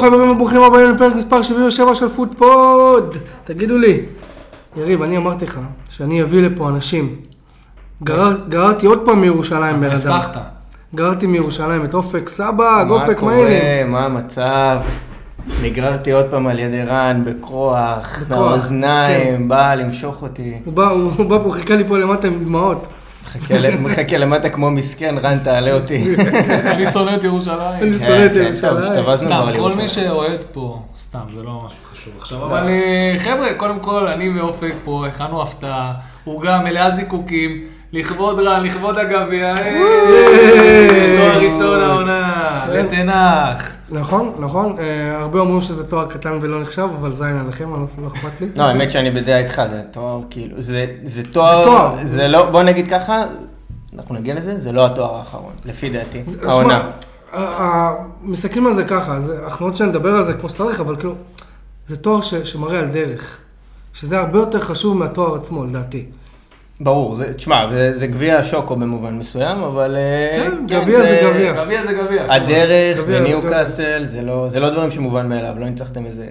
שלום חברים וברוכים הבאים לפרק מספר 77 של פודפוד. תגידו לי, יריב, אני אמרתי לך שאני אביא לפה אנשים. גרר- גררתי עוד פעם מירושלים בן אדם. הבטחת. גררתי מירושלים את אופק סבג, מה אופק קורה? מיילים. מה המצב? נגררתי עוד פעם על ידי רן בכוח, מהאוזניים, בא למשוך אותי. הוא בא, הוא בא פה, חיכה לי פה למטה עם דמעות. מחכה למטה כמו מסכן, רן תעלה אותי. אני שונא את ירושלים. אני כן, שונא את כן, ירושלים. סתם, כל. מי שאוהד פה, סתם, זה לא משהו חשוב עכשיו. אבל אה, חבר'ה, קודם כל, אני ואופק פה הכנו הפתעה, עוגה מלאה זיקוקים, לכבוד רן, לכבוד הגביע, אה, תואר ראשון העונה, כן. נכון, נכון. אה, הרבה אומרים שזה תואר קטן ולא נחשב, אבל זין עליכם, לא- לא אכפת לי. לא, האמת שאני בדעה איתך, זה תואר, כאילו, זה תואר, זה תואר. זה לא, בוא נגיד ככה, אנחנו נגיע לזה, זה לא התואר האחרון, לפי דעתי, העונה. מסתכלים על זה ככה, אנחנו עוד שניה נדבר על זה כמו שצריך, אבל כאילו, זה תואר שמראה על דרך. שזה הרבה יותר חשוב מהתואר עצמו, לדעתי. ברור, זה- תשמע, זה זה גביע השוקו במובן מסוים, אבל... אה, כן, גביע זה גביע. גביע זה גביע. הדרך וניוקאסל, זה לא, זה לא דברים שמובן מאליו, לא ניצחתם איזה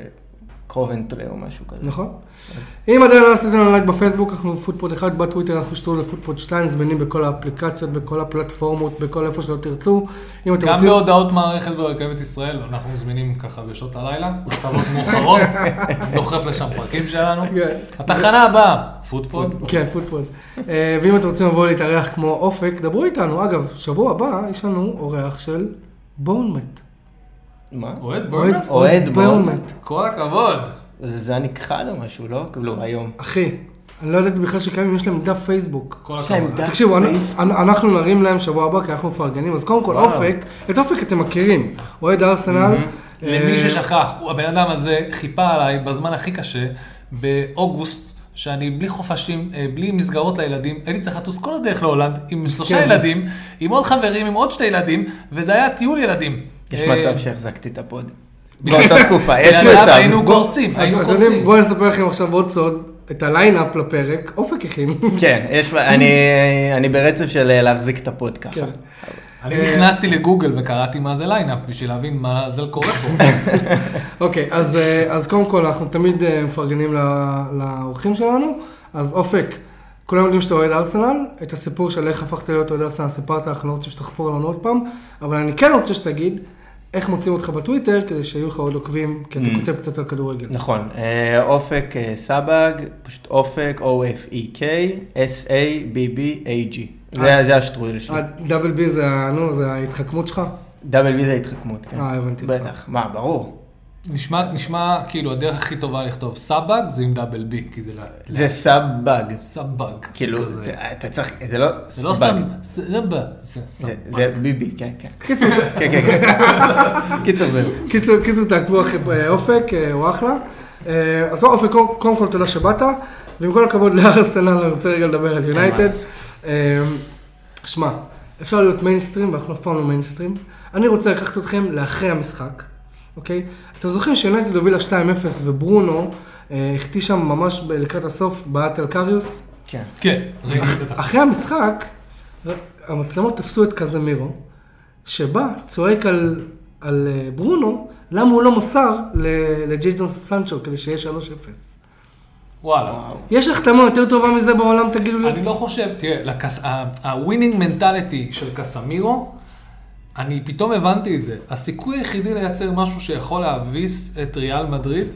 קובנטרי או משהו כזה. נכון. אם עדיין לא עשיתם לנו לייק בפייסבוק, אנחנו פודפוד 1, בטוויטר אנחנו שטרודל פודפוד 2, זמינים בכל האפליקציות, בכל הפלטפורמות, בכל איפה שלא תרצו. אם אתם גם רוצים... בהודעות מערכת ברכבת ישראל, אנחנו מזמינים ככה בשעות הלילה, בשעות מאוחרות, דוחף לשם פרקים שלנו. כן. התחנה הבאה, פודפוד. כן, פודפוד. אה, ואם אתם רוצים לבוא להתארח כמו אופק, דברו איתנו. אגב, שבוע הבא יש לנו אורח של בורנמות'. מה? אוהד בורנמות'? אוהד בורנמות'. כל הכבוד. זה זה היה נכחד או משהו, לא? כאילו, היום. אחי, אני לא ידעתי בכלל שקיימים, יש להם דף פייסבוק. כל הכבוד. תקשיבו, אנחנו נרים להם שבוע הבא, כי אנחנו מפרגנים. אז קודם כל. אופק, את אופק אתם מכירים. אוהד ארסנל. למי אה, ששכח, הוא- הבן אדם הזה חיפה עליי בזמן הכי קשה, באוגוסט, שאני בלי חופשים, אה, בלי מסגרות לילדים, הייתי צריך לטוס כל הדרך להולנד עם שלושה. ילדים, עם עוד חברים, עם עוד שתי ילדים, וזה היה טיול ילדים. יש אה, מצב שהחזקתי את הפוד. באותה תקופה, יש בלעדיו מצב. היינו קורסים, היינו קורסים. בואו נספר לכם עכשיו עוד סוד, את ה lineup לפרק, אופק הכין. כן, יש, אני, אני ברצף של אה, להחזיק את הפוד ככה. כן. אני אה, נכנסתי לגוגל וקראתי מה זה lineup, בשביל להבין מה זה קורה פה. אוקיי, אז, אז קודם כל, אנחנו תמיד מפרגנים ל- לאורחים שלנו. אז אופק, כולם יודעים שאתה אוהד ארסנל, את הסיפור של איך הפכת להיות אוהד ארסנל סיפרת, אנחנו לא רוצים שתחפור לנו עוד פעם, אבל אני כן רוצה שתגיד איך מוצאים אותך בטוויטר, כדי שיהיו לך עוד עוקבים, כי אתה Mm. כותב קצת על כדורגל. נכון, אה, אופק אה, סבג, פשוט אופק, O-F-E-K, S-A-B-B-A-G. זה זה השטרודל שלי. ה double B זה, ה- נו, זה ההתחכמות שלך? double B זה התחכמות, כן. אה, הבנתי אותך. בטח, מה, ברור. נשמע, נשמע כאילו הדרך הכי טובה לכתוב סבג זה עם double B, כי זה ל- זה סאבג. סבג. כאילו. אתה- צריך, זה לא זה לא. סתם סבג, זה זה- סבג. זה BB, כן, כן. קיצור, כן, כן, כן. קיצור. קיצור, קיצור, תעקבו אחרי אה, אופק, אה, הוא אחלה. אה, אז אופק, קודם- כל תודה שבאת, ועם כל הכבוד לארסנל, אני רוצה רגע לדבר על יונייטד. שמע, אפשר להיות מיינסטרים, ואנחנו אף פעם לא מיינסטרים. אני רוצה לקחת אתכם לאחרי המשחק, אוקיי? אתם זוכרים שיונייטד הובילה 2-0 וברונו אה, החטיא שם ממש ב- לקראת הסוף בעט על קריוס? כן. כן. אחרי המשחק, המצלמות תפסו את קזמירו, שבא, צועק על, על אה, ברונו, למה הוא לא מסר ל- לג'יידון סנצ'ו כדי שיהיה 3-0. וואלה. יש החתמה יותר טובה מזה בעולם, תגידו לי? אני לא חושב, תראה, ה winning mentality של קזמירו, אני פתאום הבנתי את זה. הסיכוי היחידי לייצר משהו שיכול להביס את ריאל מדריד,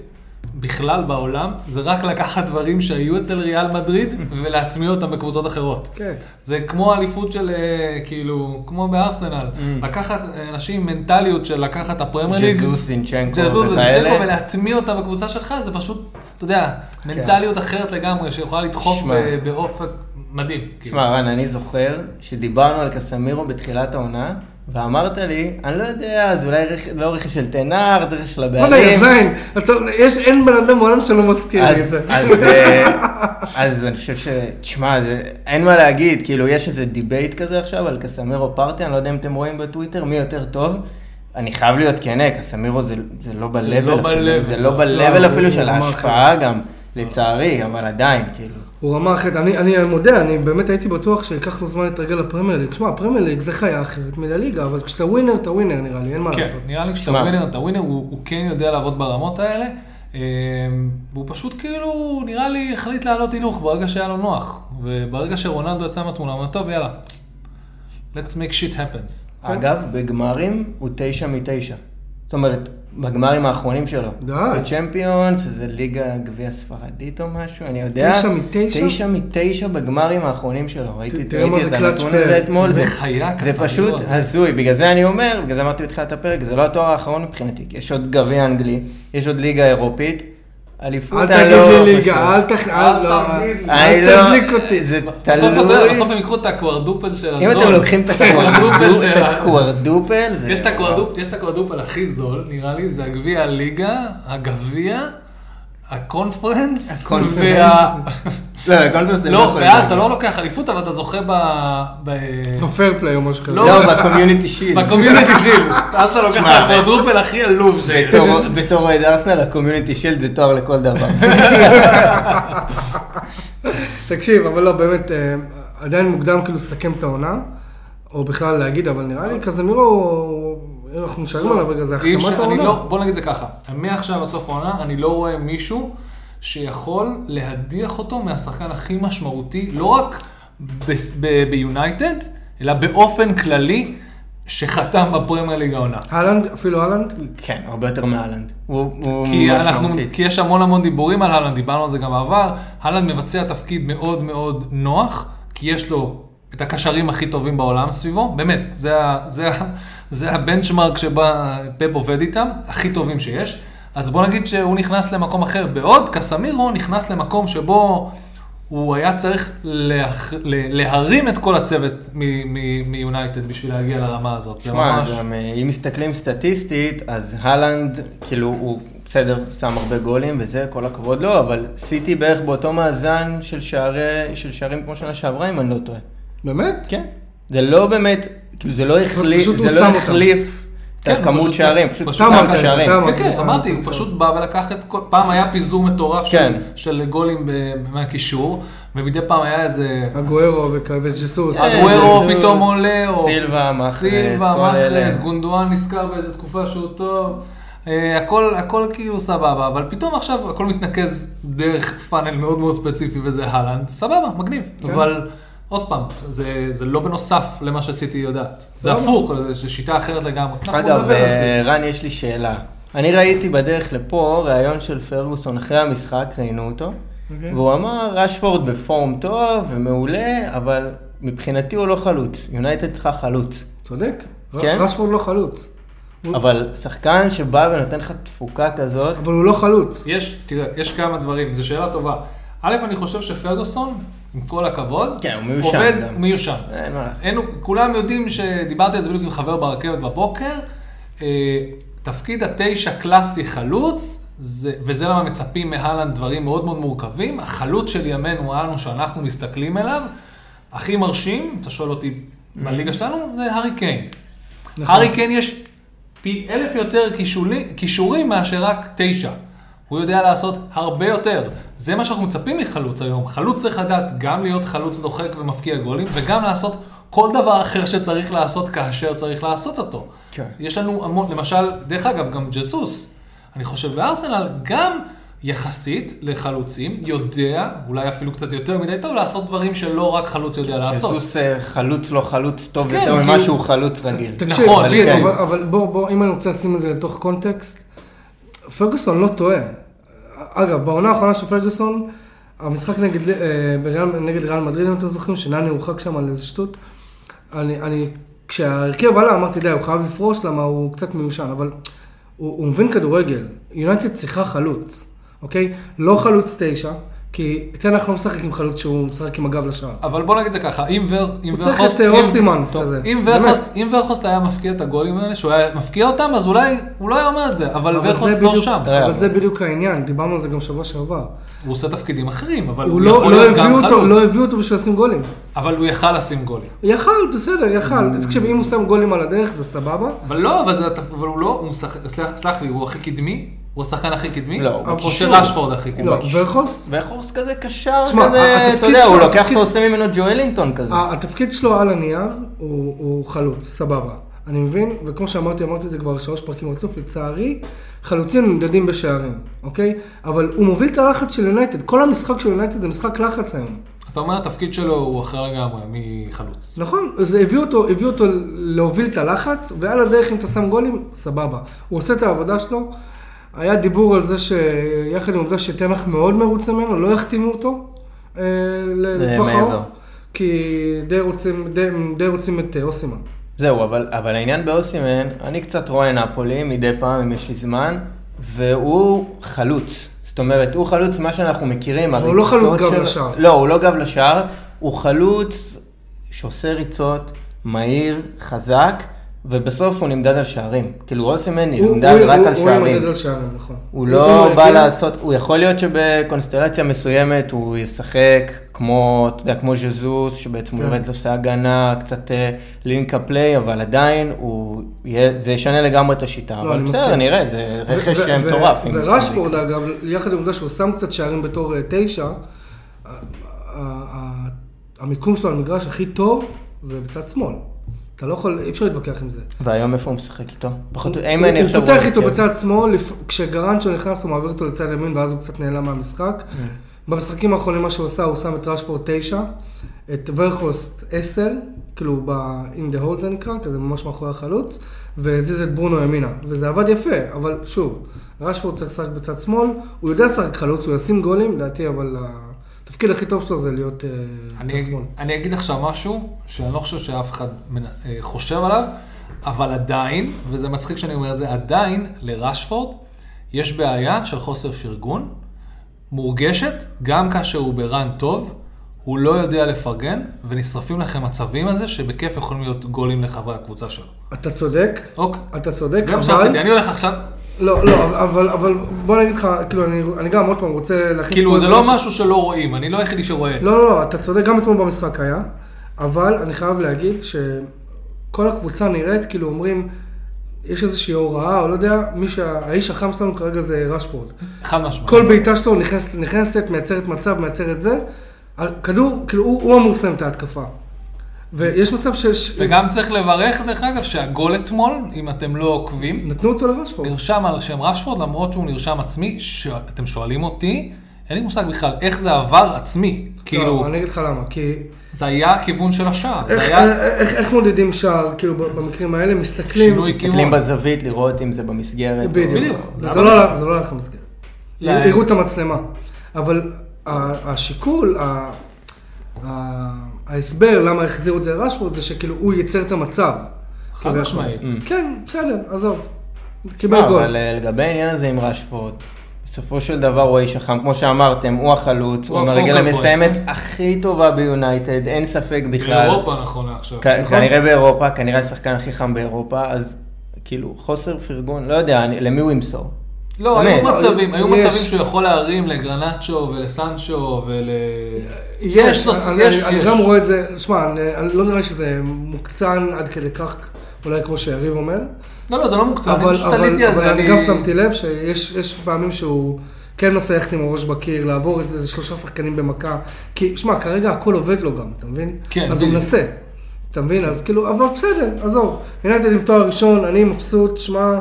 בכלל בעולם, זה רק לקחת דברים שהיו אצל ריאל מדריד ולהטמיע אותם בקבוצות אחרות. כן. זה כמו אליפות של, אה, כאילו, כמו בארסנל. לקחת אה, אנשים עם מנטליות של לקחת הפרמייר ליג. ז'זוס, זינצ'נקו וכאלה. וז'נקו ולהטמיע אותם בקבוצה שלך, זה פשוט, אתה יודע, מנטליות אחרת לגמרי, שיכולה לדחוף באופן מדהים. כאילו. תשמע, רן, אני זוכר שדיברנו על קסמירו בתחילת העונה, ואמרת לי, אני לא יודע, זה אולי רכ- לא רכש של תנר, זה רכש של וואלה, יא הבעלים. זין, יש, אין בן אדם בעולם שלא מזכיר לי את זה. אז, אה, אז אני חושב ש... תשמע, זה- אין מה להגיד, כאילו, יש איזה debate כזה עכשיו על קזמירו פארטיי, אני לא יודע אם אתם רואים בטוויטר, מי יותר טוב. אני חייב להיות כן, קסמירו זה, זה לא ב-level לא אפילו. זה לא לא, ב-level הוא אפילו של ההשפעה גם. לצערי, אבל עדיין, כאילו. הוא רמה אחרת, אני, אני מודה, אני באמת הייתי בטוח שייקח לו זמן להתרגל לפרמייר ליג. שמע, הפרמייר ליג זה חיה אחרת מלליגה, אבל כשאתה ווינר, אתה ווינר נראה לי, אין מה כן, לעשות. נראה לי כשאתה. ווינר, אתה ווינר, הוא הוא כן יודע לעבוד ברמות האלה. אה, והוא פשוט כאילו, נראה לי, החליט לעלות הילוך ברגע שהיה לו נוח. וברגע שרונלדו יצא מהתמונה, הוא אומר, טוב, יאללה, let's make shit happens. אגב, בגמרים הוא תשע מתשע. זאת אומרת, בגמרים האחרונים שלו. די. בצ'מפיונס, זה ליגה גביע ספרדית או משהו, אני יודע. תשע מתשע? תשע מתשע בגמרים האחרונים שלו. ראיתי את הנתון. הזה אתמול. זה חיה זה פשוט הזה. הזוי. בגלל זה אני אומר, בגלל זה אמרתי בתחילת הפרק, זה לא התואר האחרון מבחינתי. יש עוד גביע אנגלי, יש עוד ליגה אירופית. אליפות, אל תגיד לי. ליגה, אל לא, תגיד לי. אני אל לא- תדליק אותי. זה תלוי. בסוף הם ייקחו את הקוודרופל של הזול. אם אתם לוקחים את הקוודרופל של הקוודרופל, יש את הקוודרופל הכי זול, נראה לי, זה הגביע הליגה, הגביע, הקונפרנס, הקונפרנס. וה... לא, הקונפרנס זה לא, יכול ואז להיות. אתה לא לוקח אליפות, אבל אתה זוכה ב... ב... fair play או משהו כזה. לא, לא, ב Community Shield. ב Community Shield. אז אתה לוקח את שמע, הקוודרופל הכי עלוב שיש. בתור- אוהד ארסנל, ה Community Shield זה תואר לכל דבר. תקשיב, אבל לא, באמת, אה, עדיין מוקדם כאילו לסכם את העונה, או בכלל להגיד, אבל נראה לי קזמירו, אם אנחנו נשארים עליו רגע, זה החתמת העונה. לא, בוא נגיד זה ככה, מעכשיו עד סוף העונה, אני לא רואה מישהו שיכול להדיח אותו מהשחקן הכי משמעותי, לא רק ביונייטד, אלא באופן כללי, שחתם בפרמייר ליג העונה. אהלנד, אפילו אהלנד? כן, הרבה יותר הוא כי אנחנו, משמעותי. כי יש המון המון דיבורים על הלנד, דיברנו על זה גם בעבר, הלנד מבצע תפקיד מאוד מאוד נוח, כי יש לו את הקשרים הכי טובים בעולם סביבו, באמת, זה, זה, זה הבנצ'מרק שבה פפ עובד איתם, הכי טובים שיש. אז בוא נגיד שהוא נכנס למקום אחר, בעוד קסמירו נכנס למקום שבו הוא היה צריך להח... ל- להרים את כל הצוות מ- מ- מיונייטד בשביל להגיע לרמה הזאת. זה תשמע, ממש... גם אה, אם מסתכלים סטטיסטית, אז הלנד, כאילו, הוא בסדר, שם הרבה גולים וזה, כל הכבוד לו, אבל סיטי בערך באותו מאזן של שערי- של שערים כמו שנה שעברה, אם אני לא טועה. באמת? כן. זה לא באמת, כאילו, זה לא החליף, זה לא. החליף את כן, הכמות פשוט- שערים, פשוט שם. אתה אמרת. כן, כן, אה, אמרתי, הוא. פשוט בא ולקח את כל... פעם היה פיזור מטורף של- כן. של גולים מהקישור, ומדי פעם היה איזה... אגוארו וג'סוס. אה, אגוארו ג'סוס, פתאום עולה, או... סילבה, מאחרס, סילבה, כל אלה. מאחרס, גונדואן נזכר באיזה תקופה שהוא טוב. אה, הכל, הכל כאילו סבבה, אבל פתאום עכשיו הכל מתנקז דרך פאנל מאוד מאוד ספציפי וזה הלנד, סבבה, מגניב. כן. אבל עוד פעם, זה, זה לא בנוסף למה שעשיתי יודעת. זה סבבה. הפוך, זו שיטה אחרת לגמרי. אגב. אה, רן, יש לי שאלה. אני ראיתי בדרך לפה ראיון של פרגוסון אחרי המשחק, ראינו אותו, אוקיי. והוא אמר, רשפורד בפורם טוב ומעולה, אבל מבחינתי הוא לא חלוץ. יונייטד צריכה חלוץ. צודק. כן? רשפורד לא חלוץ. אבל שחקן שבא ונותן לך תפוקה כזאת, אבל הוא לא חלוץ. יש, תראה, יש כמה דברים, זו שאלה טובה. א', אני חושב שפרגוסון, עם כל הכבוד, כן, הוא מיושן עובד. הוא מיושן. אין מה לעשות. אין, כולם יודעים שדיברתי על זה בדיוק עם חבר ברכבת בבוקר, אה, תפקיד התשע קלאסי חלוץ, זה, וזה למה מצפים מהלנד דברים מאוד מאוד מורכבים. החלוץ של ימינו, אנו, שאנחנו מסתכלים אליו, הכי מרשים, אתה שואל אותי בליגה שלנו, זה הארי קיין. נכון. הארי קיין יש פי אלף יותר כישורים מאשר רק תשע. הוא יודע לעשות הרבה יותר. זה מה שאנחנו מצפים מחלוץ היום. חלוץ צריך לדעת גם להיות חלוץ דוחק ומפקיע גולים, וגם לעשות כל דבר אחר שצריך לעשות כאשר צריך לעשות אותו. כן. יש לנו המון, למשל, דרך אגב, גם ג'סוס, אני חושב בארסנל, גם יחסית לחלוצים, יודע, אולי אפילו קצת יותר מדי טוב, לעשות דברים שלא רק חלוץ יודע לעשות. שסוס אה, חלוץ לא חלוץ טוב כן, יותר ממה כאילו- שהוא חלוץ רגיל. תקשיב, נכון, תקשיב, כן. אבל- אבל בוא, בוא, אם אני רוצה לשים את זה לתוך קונטקסט, פרגוסון לא טועה. אגב, בעונה האחרונה של פרגוסון, המשחק נגד, אה, נגד ריאל מדריד, אם אתם זוכרים, שנני הורחק שם על איזה שטות. אני, אני, כשההרכב עלה, אמרתי, די, הוא חייב לפרוש, למה הוא קצת מיושן, אבל הוא, הוא מבין כדורגל. יונייטד צריכה חלוץ, אוקיי? לא חלוץ תשע, כי תנח לא משחק עם חלוץ שהוא משחק עם הגב לשער. אבל בוא נגיד זה ככה, אם ור- אם הוא צריך. את, אם- אוסטימן כזה, אם ורכוסט היה מפקיע את הגולים האלה, שהוא היה מפקיע אותם, אז אולי הוא לא היה אומר את זה, אבל זה לא שם. אבל זה בדיוק העניין, דיברנו על זה גם שבוע שעבר. הוא עושה תפקידים אחרים, אבל הוא לא, יכול לא להיות גם חלוץ. לא הביאו אותו בשביל לשים גולים. אבל הוא יכל לשים גולים. יכל, בסדר, יכל. תקשיב, אם הוא שם גולים על הדרך, זה סבבה. אבל לא, אבל הוא לא, סלח לי, הוא הכי קדמי, הוא השחקן הכי קדמי? לא, הוא או. שרשפורד הכי קדמי? לא, ורחוסט, וחורס כזה קשר שמע, כזה, אתה יודע, שלו- הוא לוקח התפקיד- אותו עושה ממנו ג'ואלינגטון כזה. התפקיד שלו על הנייר הוא, הוא חלוץ, סבבה. אני מבין, וכמו שאמרתי, אמרתי את זה כבר שלוש פרקים רצוף, לצערי, חלוצים נמדדים בשערים, אוקיי? אבל הוא מוביל את הלחץ של יונייטד, כל המשחק של יונייטד זה משחק לחץ היום. אתה אומר התפקיד שלו הוא אחר לגמרי מחלוץ. נכון, אז הביאו אותו, הביאו אותו להוביל את הלחץ, ועל הדרך אם אתה שם גולים, סבבה. הוא עושה את העבודה שלו. היה דיבור על זה שיחד עם העובדה שתנח מאוד מרוצה ממנו, לא יחתימו אותו אה, ל- לטווח. ארוך, כי די רוצים, די, די רוצים את אה, אוסימן. זהו, אבל, אבל העניין באוסימן, אני קצת רואה נפולי מדי פעם, אם יש לי זמן, והוא חלוץ. זאת אומרת, הוא חלוץ מה שאנחנו מכירים. הוא לא חלוץ גב שלו- לשער. לא, הוא לא גב לשער, הוא חלוץ שעושה ריצות, מהיר, חזק, ובסוף הוא נמדד על שערים. כאילו אוסימן הוא- נמדד הוא- רק הוא- על הוא שערים. ימדד על שערים, נכון. הוא לא בא לעשות, הוא יכול להיות שבקונסטלציה מסוימת הוא ישחק כמו, אתה יודע, כמו ז'זוס, שבעצם הוא כן. יורד לעושה הגנה, קצת לינקה פליי, אבל עדיין הוא, זה ישנה לגמרי את השיטה. לא, אבל בסדר. נראה, זה רכש מטורף. ורשפורד אגב, יחד עם העובדה שהוא שם קצת שערים בתור אה, תשע, המיקום שלו על המגרש הכי טוב זה בצד שמאל. אתה לא יכול, אי אפשר להתווכח עם זה. והיום איפה הוא משחק איתו? פחות, הוא- אם אני הוא עכשיו... פותח רואה איתו הרכב. בצד שמאל, כשגרנצ'ו נכנס הוא מעביר אותו לצד ימין ואז הוא קצת נעלם מהמשחק. Mm. במשחקים האחרונים מה שהוא עשה, הוא שם את רשפורד 9, את ורכוסט 10, כאילו ב-in the hole זה נקרא, כזה ממש מאחורי החלוץ, והזיז את ברונו ימינה, וזה עבד יפה, אבל שוב, רשפורד צריך לשחק בצד שמאל, הוא יודע לשחק חלוץ, הוא ישים גולים, לדעתי, אבל התפקיד הכי טוב שלו זה להיות אה, אני, בצד שמאל. אני אגיד עכשיו משהו שאני לא חושב שאף אחד אה, חושב עליו, אבל עדיין, וזה מצחיק שאני אומר את זה, עדיין לרשפורד יש בעיה של חוסר פרגון, מורגשת, גם כאשר הוא ברן טוב, הוא לא יודע לפרגן, ונשרפים לכם מצבים על זה שבכיף יכולים להיות גולים לחברי הקבוצה שלו. אתה צודק, אוקיי. אתה צודק, זה מה שרציתי, אני הולך עכשיו, לא, לא, אבל, אבל בוא אני אגיד לך, כאילו, אני, אני גם עוד פעם רוצה להכניס... כאילו זה לא משהו- משהו שלא רואים, אני לא היחידי שרואה את זה. לא, לא, לא, אתה צודק, גם אתמול במשחק היה, אבל אני חייב להגיד שכל הקבוצה נראית, כאילו אומרים, יש איזושהי הוראה, או לא יודע, מי שה... האיש החם שלנו כרגע זה רשפורד. חד משמעית. כל בעיטה שלו נכנסת, נכנסת, מייצרת מצב, מייצרת זה. הכדור, כאילו, הוא, הוא אמור לסיים את ההתקפה. ויש מצב ש... וגם צריך לברך, דרך אגב, שהגול אתמול, אם אתם לא עוקבים, נתנו אותו לרשפורד. נרשם על שם רשפורד, למרות שהוא נרשם עצמי, שאתם שואלים אותי, אין לי מושג בכלל איך זה עבר עצמי. כאילו, לא, אני אגיד לך למה, כי... זה היה הכיוון של השער. איך, היה איך, איך מודדים שער, כאילו, במקרים האלה, מסתכלים... שינוי מסתכלים. בזווית לראות אם זה במסגרת. בדיוק. בדיוק. זה, לא, זה לא הלך למסגרת. לא, הראו את המצלמה. אבל השיקול, ה- ההסבר למה החזירו את זה לרשפורד, זה שכאילו הוא ייצר את המצב. חד. משמעית. כן, בסדר, עזוב. קיבל לא, גול. אבל אה, לגבי העניין הזה עם רשפורד, בסופו של דבר הוא האיש החם, כמו שאמרתם, הוא החלוץ, הוא עם הרגל. המסיימת הכי טובה ביונייטד, אין ספק בכלל. באירופה נכון לעכשיו. כ- נכון. כנראה באירופה, כנראה השחקן הכי חם באירופה, אז כאילו חוסר פרגון, לא יודע, אני- למי הוא ימסור? לא. היו מצבים, היו יש. מצבים שהוא יכול להרים לגרנצ'ו ולסנצ'ו ול... יש, אני, יש, אני, יש. גם רואה את זה, שמע, לא נראה שזה מוקצן עד כדי כך, אולי כמו שיריב אומר, לא, לא, זה לא מוקצן, אני אבל, פשוט אבל, עליתי על אבל זה, אני גם שמתי לב שיש יש פעמים שהוא כן מנסה ללכת עם הראש בקיר, לעבור איזה שלושה שחקנים במכה, כי, שמע, כרגע הכל עובד לו גם, אתה מבין? כן, אז הוא. מנסה, אתה מבין? אז כאילו, אבל בסדר, עזוב. יונייטד עם תואר ראשון, אני מבסוט, שמע,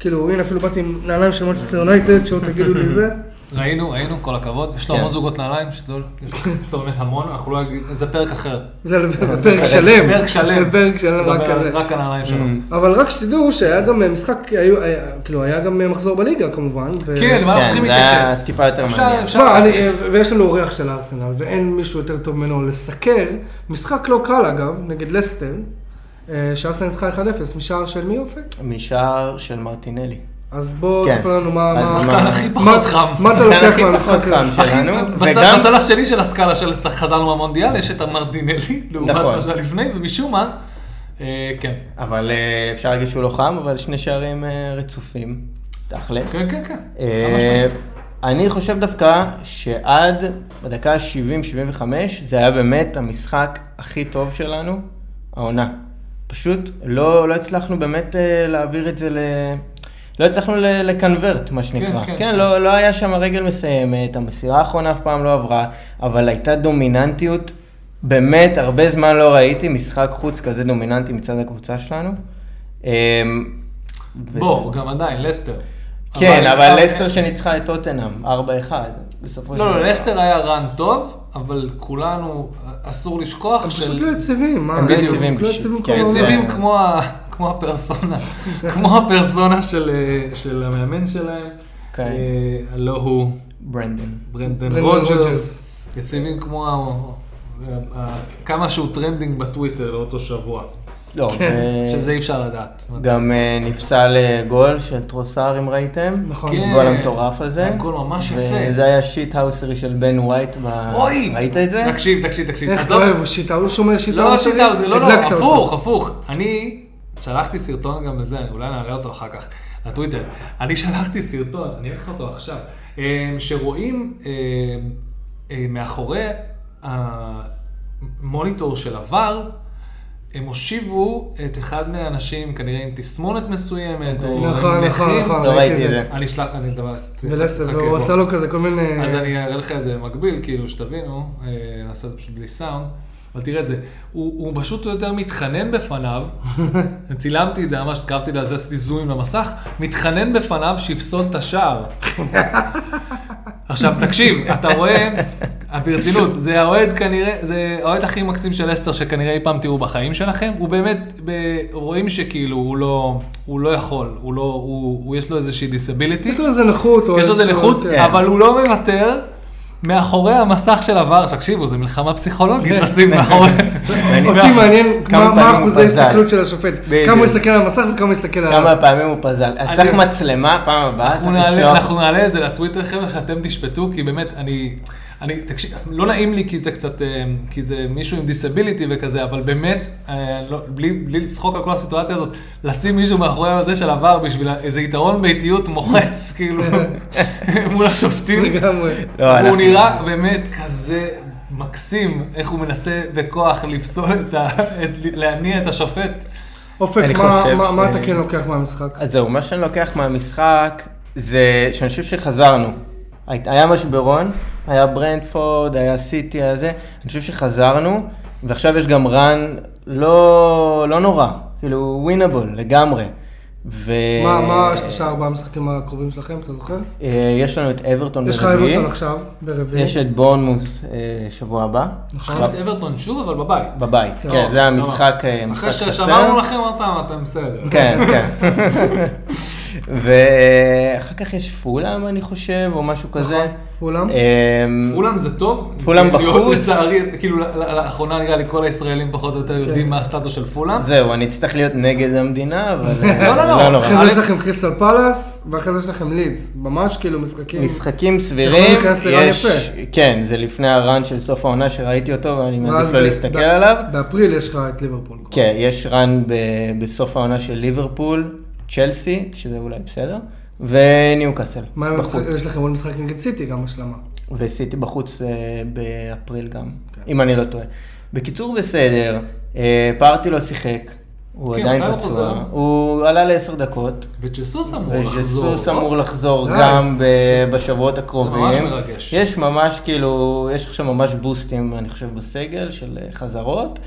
כאילו, הנה אפילו באתי עם נעליים של מונצ'סטר יונייטד, שעוד תגידו לי זה. ראינו, ראינו, כל הכבוד. יש לו כן. המון זוגות נעליים, שתדעו, יש לו באמת המון, אנחנו לא נגיד, זה פרק אחר. זה פרק שלם. פרק שלם. זה פרק שלם, רק כזה. רק הנעליים שלו. אבל רק שתדעו שהיה גם משחק, היו- היה- כאילו, היה גם מחזור בליגה כמובן. כן, אבל אנחנו כן, צריכים זה היה להתייחס. טיפה יותר מעניין. אני- להתייחס. ויש לנו אורח של הארסנל, ואין מישהו יותר טוב ממנו לסקר, משחק לא קל אגב, נגד לסטר, אה, שארסנל ניצחה 1-0, משער של מי אופק? משער של מרטינלי. אז בוא כן. תספר לנו מה... השחקן מה- הכי פחות חם. מה אתה לוקח מהמשחק? שלנו, בצד וגם... בצד השני של הסקאלה של חזרנו מהמונדיאל, יש את המרטינלי, לעומת נכון. מה שהיה לפני, ומשום מה, אה, כן. אבל אה, אפשר להגיד שהוא לא חם, אבל שני שערים אה, רצופים, תכלס. כן, כן, כן. אה. אני חושב דווקא שעד בדקה ה-70-75 זה היה באמת המשחק הכי טוב שלנו, העונה. פשוט לא, לא הצלחנו באמת אה, להעביר את זה ל... לא הצלחנו לקנברט, מה שנקרא. כן, כן, כן. כן, לא, לא היה שם רגל מסיימת, המסירה האחרונה אף פעם לא עברה, אבל הייתה דומיננטיות, באמת, הרבה זמן לא ראיתי משחק חוץ כזה דומיננטי מצד הקבוצה שלנו. אמ, בוא, גם עדיין, לסטר. כן, אבל אבל- לסטר שניצחה את טוטנאם, 4-1, בסופו של לא, דבר. לא, לסטר היה run טוב, אבל כולנו, אסור לשכוח הם של... פשוט לא יציבים, מה? הם לא. יציבים לא פשוט, יציבים כן. יציבים כמו ה- כמו הפרסונה, כמו הפרסונה של, אה, של המאמן שלהם, כן. אה, הלא הוא ברנדון. ברנדן ברנדן רוג'רס. יציבים כמו כמה שהוא trending בטוויטר לאותו שבוע, לא, כן. ו- שזה אי אפשר לדעת. גם אה, נפסל אה, גול של טרוסר, אם ראיתם. נכון. כן. הגול המטורף הזה. הגול ממש יפה. וזה היה שיט האוסרי של בן ווייט. ב- אוי! ראית את זה? תקשיב, תקשיב, תקשיב. איך אתה עזוב- אוהב, שיטה, הוא שומר שיטה. לא, שלי? שיטה, זה לא, לא, אותו. הפוך, הפוך. אני שלחתי סרטון גם לזה, אני אולי נעלה אותו אחר כך לטוויטר. אני שלחתי סרטון, אני אראה לך אותו עכשיו, אה, שרואים מאחורי המוניטור של עבר, הם הושיבו את אחד מהאנשים, כנראה עם תסמונת מסוימת, או עם נכון, נכון. נכון, לא ראיתי את את זה. אני אשלח, אני חכה, והוא בוא. עשה לו כזה כל מיני... אז אני אראה לך את זה מקביל, כאילו, שתבינו, אה, נעשה את זה פשוט בלי סאונד, אבל תראה את זה, הוא, הוא פשוט יותר מתחנן בפניו, צילמתי את זה, ממש קרבתי לזה, עשיתי זומים למסך, מתחנן בפניו שיפסול את השער. עכשיו תקשיב, אתה רואה, ברצינות, זה האוהד כנראה, זה האוהד הכי מקסים של אסטר שכנראה אי פעם תראו בחיים שלכם, הוא באמת, ב, רואים שכאילו הוא לא, הוא לא יכול, הוא לא, הוא, הוא יש לו איזושהי דיסביליטי. יש לו איזה נכות. יש לו איזה נכות, כן. אבל הוא לא מוותר. מאחורי המסך של עבר, תקשיבו, זו מלחמה פסיכולוגית לשים מאחורי... אותי מעניין מה- אחוזי פזל. ההסתכלות של השופט. כמה הוא יסתכל על המסך וכמה הוא יסתכל עליו. כמה פעמים הוא פזל. צריך מצלמה פעם הבאה, צריך לשלוח. אנחנו נעלה את זה לטוויטר, חבר'ה, שאתם תשפטו, כי באמת, אני... אני, תקשיב, לא נעים לי כי זה קצת, אה, כי זה מישהו עם דיסביליטי וכזה, אבל באמת, אה, לא, בלי, בלי לצחוק על כל הסיטואציה הזאת, לשים מישהו מאחורי הזה של עבר בשביל איזה יתרון ביתיות מוחץ, כאילו, מול השופטים. לגמרי. לא, הוא נראה באמת כזה מקסים, איך הוא מנסה בכוח לפסול את ה... את- להניע את השופט. אופק, מה- מה ש- מה אתה כן לוקח מהמשחק? אז זהו, מה שאני לוקח מהמשחק, זה שאני חושב שחזרנו. הי- היה משברון, היה ברנדפורד, היה סיטי, היה זה, אני חושב שחזרנו, ועכשיו יש גם רן לא, לא נורא, כאילו ווינאבול לגמרי. ו... מה מה השלושה ארבעה המשחקים הקרובים שלכם, אתה זוכר? אה, יש לנו את אברטון יש לך ברביעי, אברטון עכשיו, ברביעי. יש את בורנמוס אה, שבוע הבא. נכון. את אברטון שוב, אבל בבית. בבית, טוב, כן, זה. המשחק, אה, אחרי משחק חסר. ששמרנו לכם עוד פעם, אתם בסדר. כן, כן. ואחר כך יש פולאם, אני חושב, או משהו כזה. נכון, פולאם. אמ, פולאם זה טוב. פולאם בחוץ. לצערי, כאילו, לאחרונה נראה לי כל הישראלים פחות או יותר יודעים מה הסטטוס של פולאם. זהו, אני אצטרך להיות נגד המדינה, אבל לא, לא, לא. לא נורא. אחרי זה יש לכם קריסטל פלאס, ואחרי זה יש לכם לידס. ממש כאילו משחקים. משחקים סבירים, יש. כן, זה לפני ה run של סוף העונה שראיתי אותו, ואני מעדיף לא להסתכל עליו. באפריל יש לך את ליברפול. כן, יש run ב- בסוף העונה של ליברפול, צ'לסי, שזה אולי בסדר, וניוקאסל, מה עם. המשחק, יש לכם עוד משחק נגד סיטי, גם השלמה. וסיטי בחוץ אה, באפריל גם, כן. אם אני לא טועה. בקיצור, בסדר, אה, פארטיי לא שיחק, הוא כן, עדיין פצוע? הוא עלה לעשר דקות. וג'סוס אמור לחזור. וג'סוס אמור לחזור די. גם ב- בשבועות הקרובים. ממש מרגש. יש ממש כאילו, יש עכשיו ממש בוסטים, אני חושב, בסגל של אה, חזרות,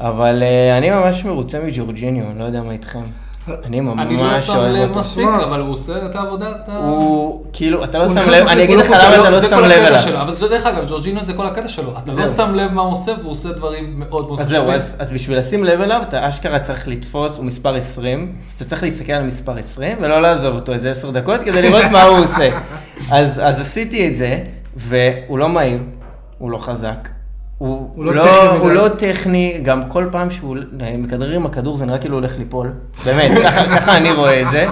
אבל אה, אני ממש מרוצה מג'ורג'יניו, אני לא יודע מה איתכם. אני אני לא ממש שם אוהב לב אותו. מספיק. אבל הוא עושה את העבודה, את ה... הוא, כאילו, אתה לא שם לב, אני אגיד לך לא למה אתה לא זה שם כל לב אליו. שלו, אבל זה דרך אגב, ג'ורג'ינו זה כל הקטע שלו. אתה לא. שם לב מה הוא עושה, והוא עושה דברים מאוד מאוד אז זהו, חשובים. אז, בשביל לשים לב אליו, אתה אשכרה צריך לתפוס, הוא מספר 20, אז אתה צריך להסתכל על מספר 20 ולא לעזוב אותו איזה 10 דקות כדי לראות מה הוא עושה. אז, אז עשיתי את זה, והוא לא מהיר, הוא לא חזק. הוא, הוא לא לא, טכני הוא. לא טכני, גם כל פעם שהוא מכדרר עם הכדור זה נראה כאילו הולך ליפול. באמת, ככה, ככה אני רואה את זה.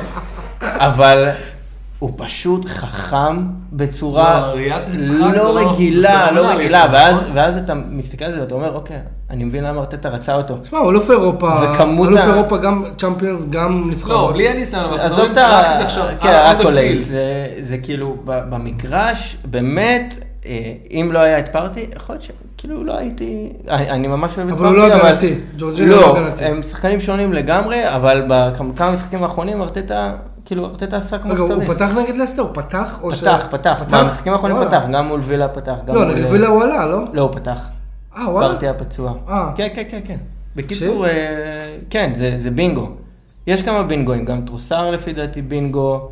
אבל הוא פשוט חכם בצורה לא, לא לא- רגילה, לא פנומנלי רגילה, ואז, נכון? ואז אתה מסתכל על זה ואתה אומר, אוקיי, אני מבין למה ארטטה רצה אותו. שמע, הוא אלוף אירופה, וכמות אלוף ה- אירופה, גם צ'מפיונס, גם לא, נבחרות. בלי הניסיון, אבל עזוב את רק ה... עכשיו, כן, field. זה, כאילו, במגרש, באמת, אה, אם לא היה את פארטי, יכול להיות שכאילו לא הייתי, אני, אני ממש אוהב את אבל הוא לא הגנתי, ג'ורג'יניו לא לא, הגנתי. הם שחקנים שונים לגמרי, אבל בכמה משחקים האחרונים ארטטה כאילו, ארטטה עשה כמו רגע, הוא שצריך. פתח נגד לסטר? הוא פתח? או ש- פתח, פתח, במשחקים האחרונים. פתח, גם מול וילה פתח, לא. נגד וילה הוא עלה, לא? לא, הוא פתח. אה, וואלה? פרטי הפצוע. אה. כן, כן, כן, כן. בקיצור, אה, כן, זה זה בינגו. יש כמה בינגואים, גם טרוסר לפי דעתי בינגו.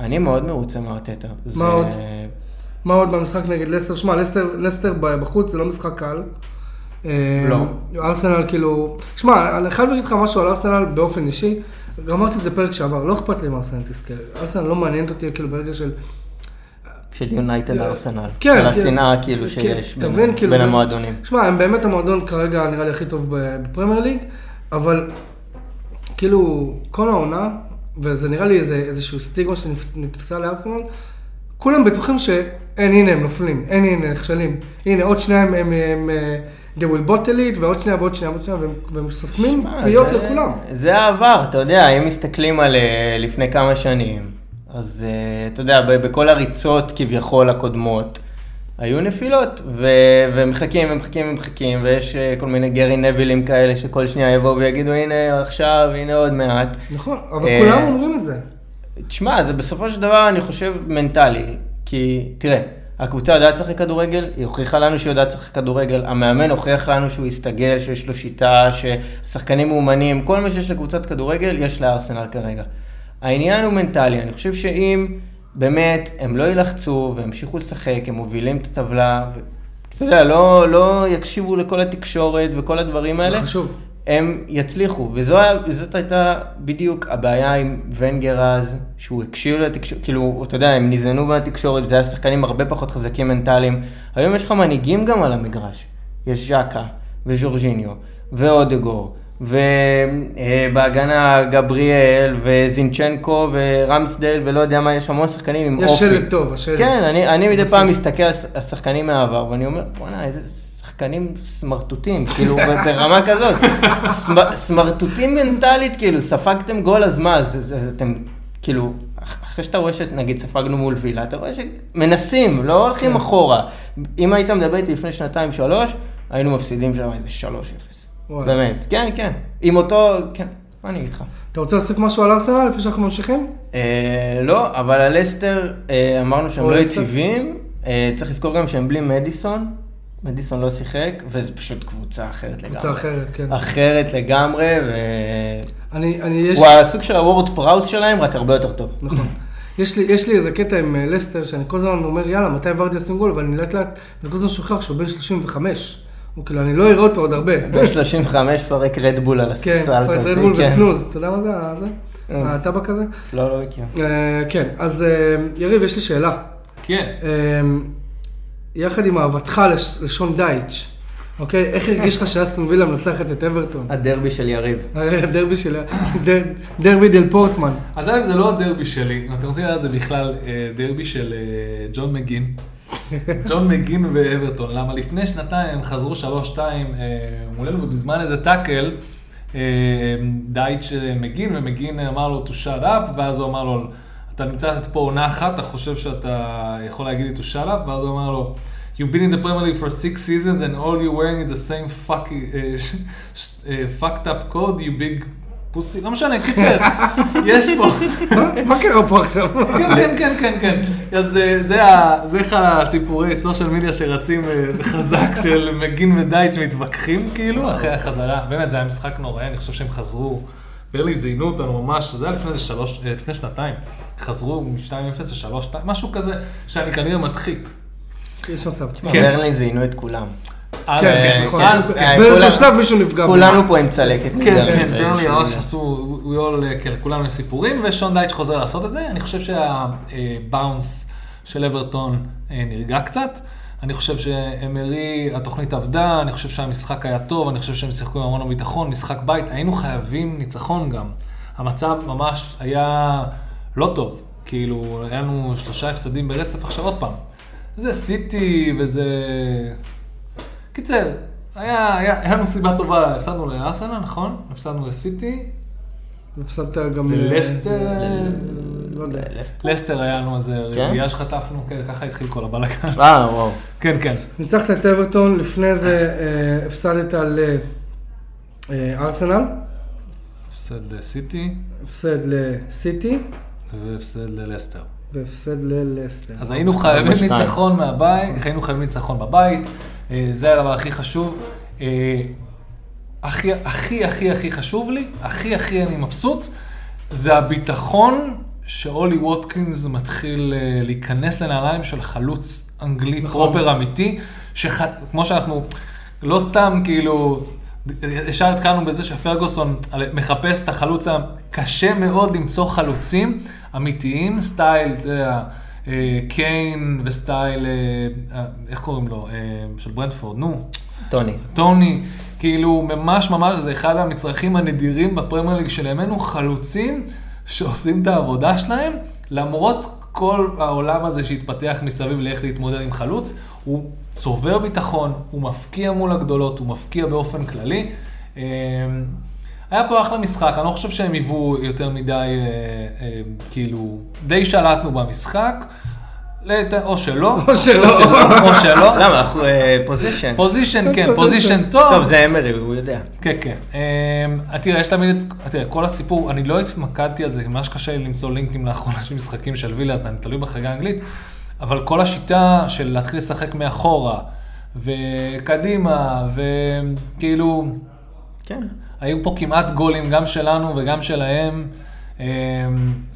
אה, אני מאוד מרוצה מארטטה. זה- מה עוד? מה עוד במשחק נגד לסטר? שמע, לסטר, בחוץ זה לא משחק קל. אה, לא. ארסנל כאילו... שמע, אני חייב להגיד לך משהו על ארסנל באופן אישי. גם אמרתי את זה פרק שעבר, לא אכפת לי אם ארסנל תזכה. ארסנל לא מעניינת אותי כאילו ברגע של... של יונייטד ארסנל. כן, על כן. השנאה כאילו כן, שיש בין- כאילו המועדונים. שמע, הם באמת המועדון כרגע נראה לי הכי טוב בפרמייר ליג, אבל כאילו כל העונה, וזה נראה לי איזה, איזשהו סטיגמה שנתפסה לארסנל, כולם בטוחים שאין, הנה הם נופלים, אין, הנה נכשלים. הנה, עוד שנייה הם, הם, הם אה, they will bottle it, ועוד שנייה ועוד שנייה ועוד שנייה, והם, והם סותמים פיות זה- לכולם. זה העבר, אתה יודע, אם מסתכלים על אה, לפני כמה שנים, אז אה, אתה יודע, בכל הריצות כביכול הקודמות, היו נפילות, ו- ומחכים ומחכים ומחכים, ויש אה, כל מיני גרי נבילים כאלה שכל שנייה יבואו ויגידו, הנה עכשיו, הנה עוד מעט. נכון, אבל אה, כולם אומרים את זה. תשמע, זה בסופו של דבר, אני חושב, מנטלי. כי, תראה, הקבוצה יודעת לשחק כדורגל, היא הוכיחה לנו שהיא יודעת לשחק כדורגל, המאמן הוכיח לנו שהוא יסתגל, שיש לו שיטה, ששחקנים מאומנים, כל מה שיש לקבוצת כדורגל, יש לארסנל כרגע. העניין הוא מנטלי, אני חושב שאם באמת הם לא יילחצו וימשיכו לשחק, הם מובילים את הטבלה, ו... אתה יודע, לא, לא יקשיבו לכל התקשורת וכל הדברים האלה. חשוב. הם יצליחו, וזאת הייתה בדיוק הבעיה עם ונגר אז, שהוא הקשיב לתקשורת, כאילו, אתה יודע, הם ניזנו מהתקשורת, זה היה שחקנים הרבה פחות חזקים מנטליים. היום יש לך מנהיגים גם על המגרש. יש ז'קה, וז'ורג'יניו, ואודגור, ובהגנה גבריאל, וזינצ'נקו, ורמסדל, ולא יודע מה, יש המון שחקנים עם אופי. יש שלט טוב, השלט. כן, אני, אני מדי פעם מסתכל על שחקנים מהעבר, ואני אומר, בואנה, איזה שחקנים סמרטוטים, כאילו, ברמה כזאת. סמרטוטים מנטלית, כאילו, ספגתם גול, אז מה, אז, אז אתם, כאילו, אחרי שאתה רואה שנגיד ספגנו מול וילה, אתה רואה שמנסים, לא הולכים כן. אחורה. אם היית מדבר איתי לפני שנתיים-שלוש, היינו מפסידים שם איזה 3-0. באמת, כן, כן. עם אותו, כן, מה אני אגיד לך? אתה רוצה להוסיף משהו על ארסנל לפני שאנחנו ממשיכים? אה, לא, אבל על אסטר אה, אמרנו שהם לא יציבים. אה, צריך לזכור גם שהם בלי מדיסון. מדיסון לא שיחק, וזו פשוט קבוצה אחרת לגמרי. קבוצה אחרת, כן. אחרת לגמרי, ו... אני, אני, יש... הוא הסוג של הוורד פראוס שלהם, רק הרבה יותר טוב. נכון. יש לי, יש לי איזה קטע עם לסטר, שאני כל הזמן אומר, יאללה, מתי ורדי ישים גול, ואני לאט לאט, אני כל הזמן שוכח שהוא בן 35. כאילו, אני לא אראה אותו עוד הרבה. ב-35 פרק רדבול על כן, הספסל. כזה, רדבול כן. וסנוז, אתה יודע מה זה? אה. הטבק הזה? לא, לא מכיר. אה, כן, אז אה, יריב, יש לי שאלה. כן. יחד עם אהבתך לש- לשון דייץ', אוקיי? איך הרגיש לך שאסטון וילה מנצחת את אברטון? הדרבי של יריב. הדרבי של... דר- דרבי דל פורטמן. אז א', זה לא הדרבי שלי, אתם רוצים לדעת, זה בכלל דרבי של ג'ון מגין. ג'ון מגין ואברטון. למה לפני שנתיים הם חזרו 3-2 אה, מולנו, ובזמן איזה טאקל, אה, דייץ' אה, מגין, ומגין אמר לו to shut up, ואז הוא אמר לו, אתה נמצא פה עונה אחת, אתה חושב שאתה יכול להגיד לי to shut up, ואז הוא אמר לו, You've been in the League for six seasons and all you're wearing is the same fuck, uh, uh, fucked up code, you big pussy, לא משנה, קיצר, יש פה, מה- קרה פה עכשיו? כן, כן, כן, כן, כן. אז אה, זה אחד הסיפורי סושיאל מדיה שרצים אה, חזק של מגין ודייץ' מתווכחים כאילו אחרי החזרה. באמת, זה היה משחק נוראי, אני חושב שהם חזרו. ברלי זיינו אותנו ממש, זה היה לפני איזה שלוש, אה, לפני שנתיים. חזרו מ-2-0 ל-3-2, משהו כזה שאני כנראה מדחיק. יש מצב. כן. ברלין זיינו את כולם. אז כן, כן, נכון. אז כן. אה, באיזשהו שלב מישהו נפגע. כולנו פה עם צלקת. כן, כן, ברלי ממש. עשו, we all, כן, לכולנו יש סיפורים, ושון דייץ' חוזר לעשות את זה. אני חושב שהבאונס של אברטון אה, נרגע קצת. אני חושב שאמרי, התוכנית עבדה, אני חושב שהמשחק היה טוב, אני חושב שהם שיחקו עם המון ביטחון, משחק בית, היינו חייבים ניצחון גם. המצב ממש היה לא טוב, כאילו, היה לנו שלושה הפסדים ברצף עכשיו עוד פעם. זה סיטי וזה... קיצר, היה, היה, היה לנו סיבה טובה, הפסדנו לארסנל, נכון? הפסדנו לסיטי, הפסדת גם... ל- ללסטר, לא. לסטר? היה לנו איזה כן? רביעייה שחטפנו, כן, ככה התחיל כל הבלאגן. אה, וואו. כן, כן. ניצחת את אברטון, לפני זה אה, הפסדת לארסנל. הפסד לסיטי הפסד לסיטי והפסד ללסטר. והפסד ללסטר. אז היינו חייבים. ניצחון מהבית, היינו חייבים ניצחון בבית, אה, זה הדבר הכי חשוב. אה, הכי, הכי, הכי, הכי חשוב לי, הכי, הכי אני מבסוט, זה הביטחון שאולי ווטקינס מתחיל אה, להיכנס לנעליים של חלוץ אנגלי נכון. proper אמיתי, שכמו שאנחנו, לא סתם כאילו, ישר התחלנו בזה שפרגוסון מחפש את החלוץ, קשה מאוד למצוא חלוצים אמיתיים, style, אתה יודע, אה, קיין ו style, אה, אה, איך קוראים לו? אה, של ברנדפורד, נו. טוני. טוני, כאילו ממש ממש, זה אחד המצרכים הנדירים בפרמייר ליג של ימינו, חלוצים שעושים את העבודה שלהם, למרות כל העולם הזה שהתפתח מסביב לאיך להתמודד עם חלוץ, הוא צובר ביטחון, הוא מפקיע מול הגדולות, הוא מפקיע באופן כללי. אה, היה פה אחלה משחק, אני לא חושב שהם היוו יותר מדי, אה, אה, כאילו, די שלטנו במשחק, לת- או שלא, או שלא. או שלא. למה? אנחנו possession. possession, כן, possession. טוב. טוב, זה אמרי, הוא יודע. כן, כן. אמ, תראה, יש תמיד את, תראה, כל הסיפור, אני לא התמקדתי על זה, ממש קשה לי למצוא לינקים לאחרונה של משחקים של וילה, אז אני תלוי בחדה האנגלית, אבל כל השיטה של להתחיל לשחק מאחורה, וקדימה, וכאילו, כן. היו פה כמעט גולים גם שלנו וגם שלהם, אמ,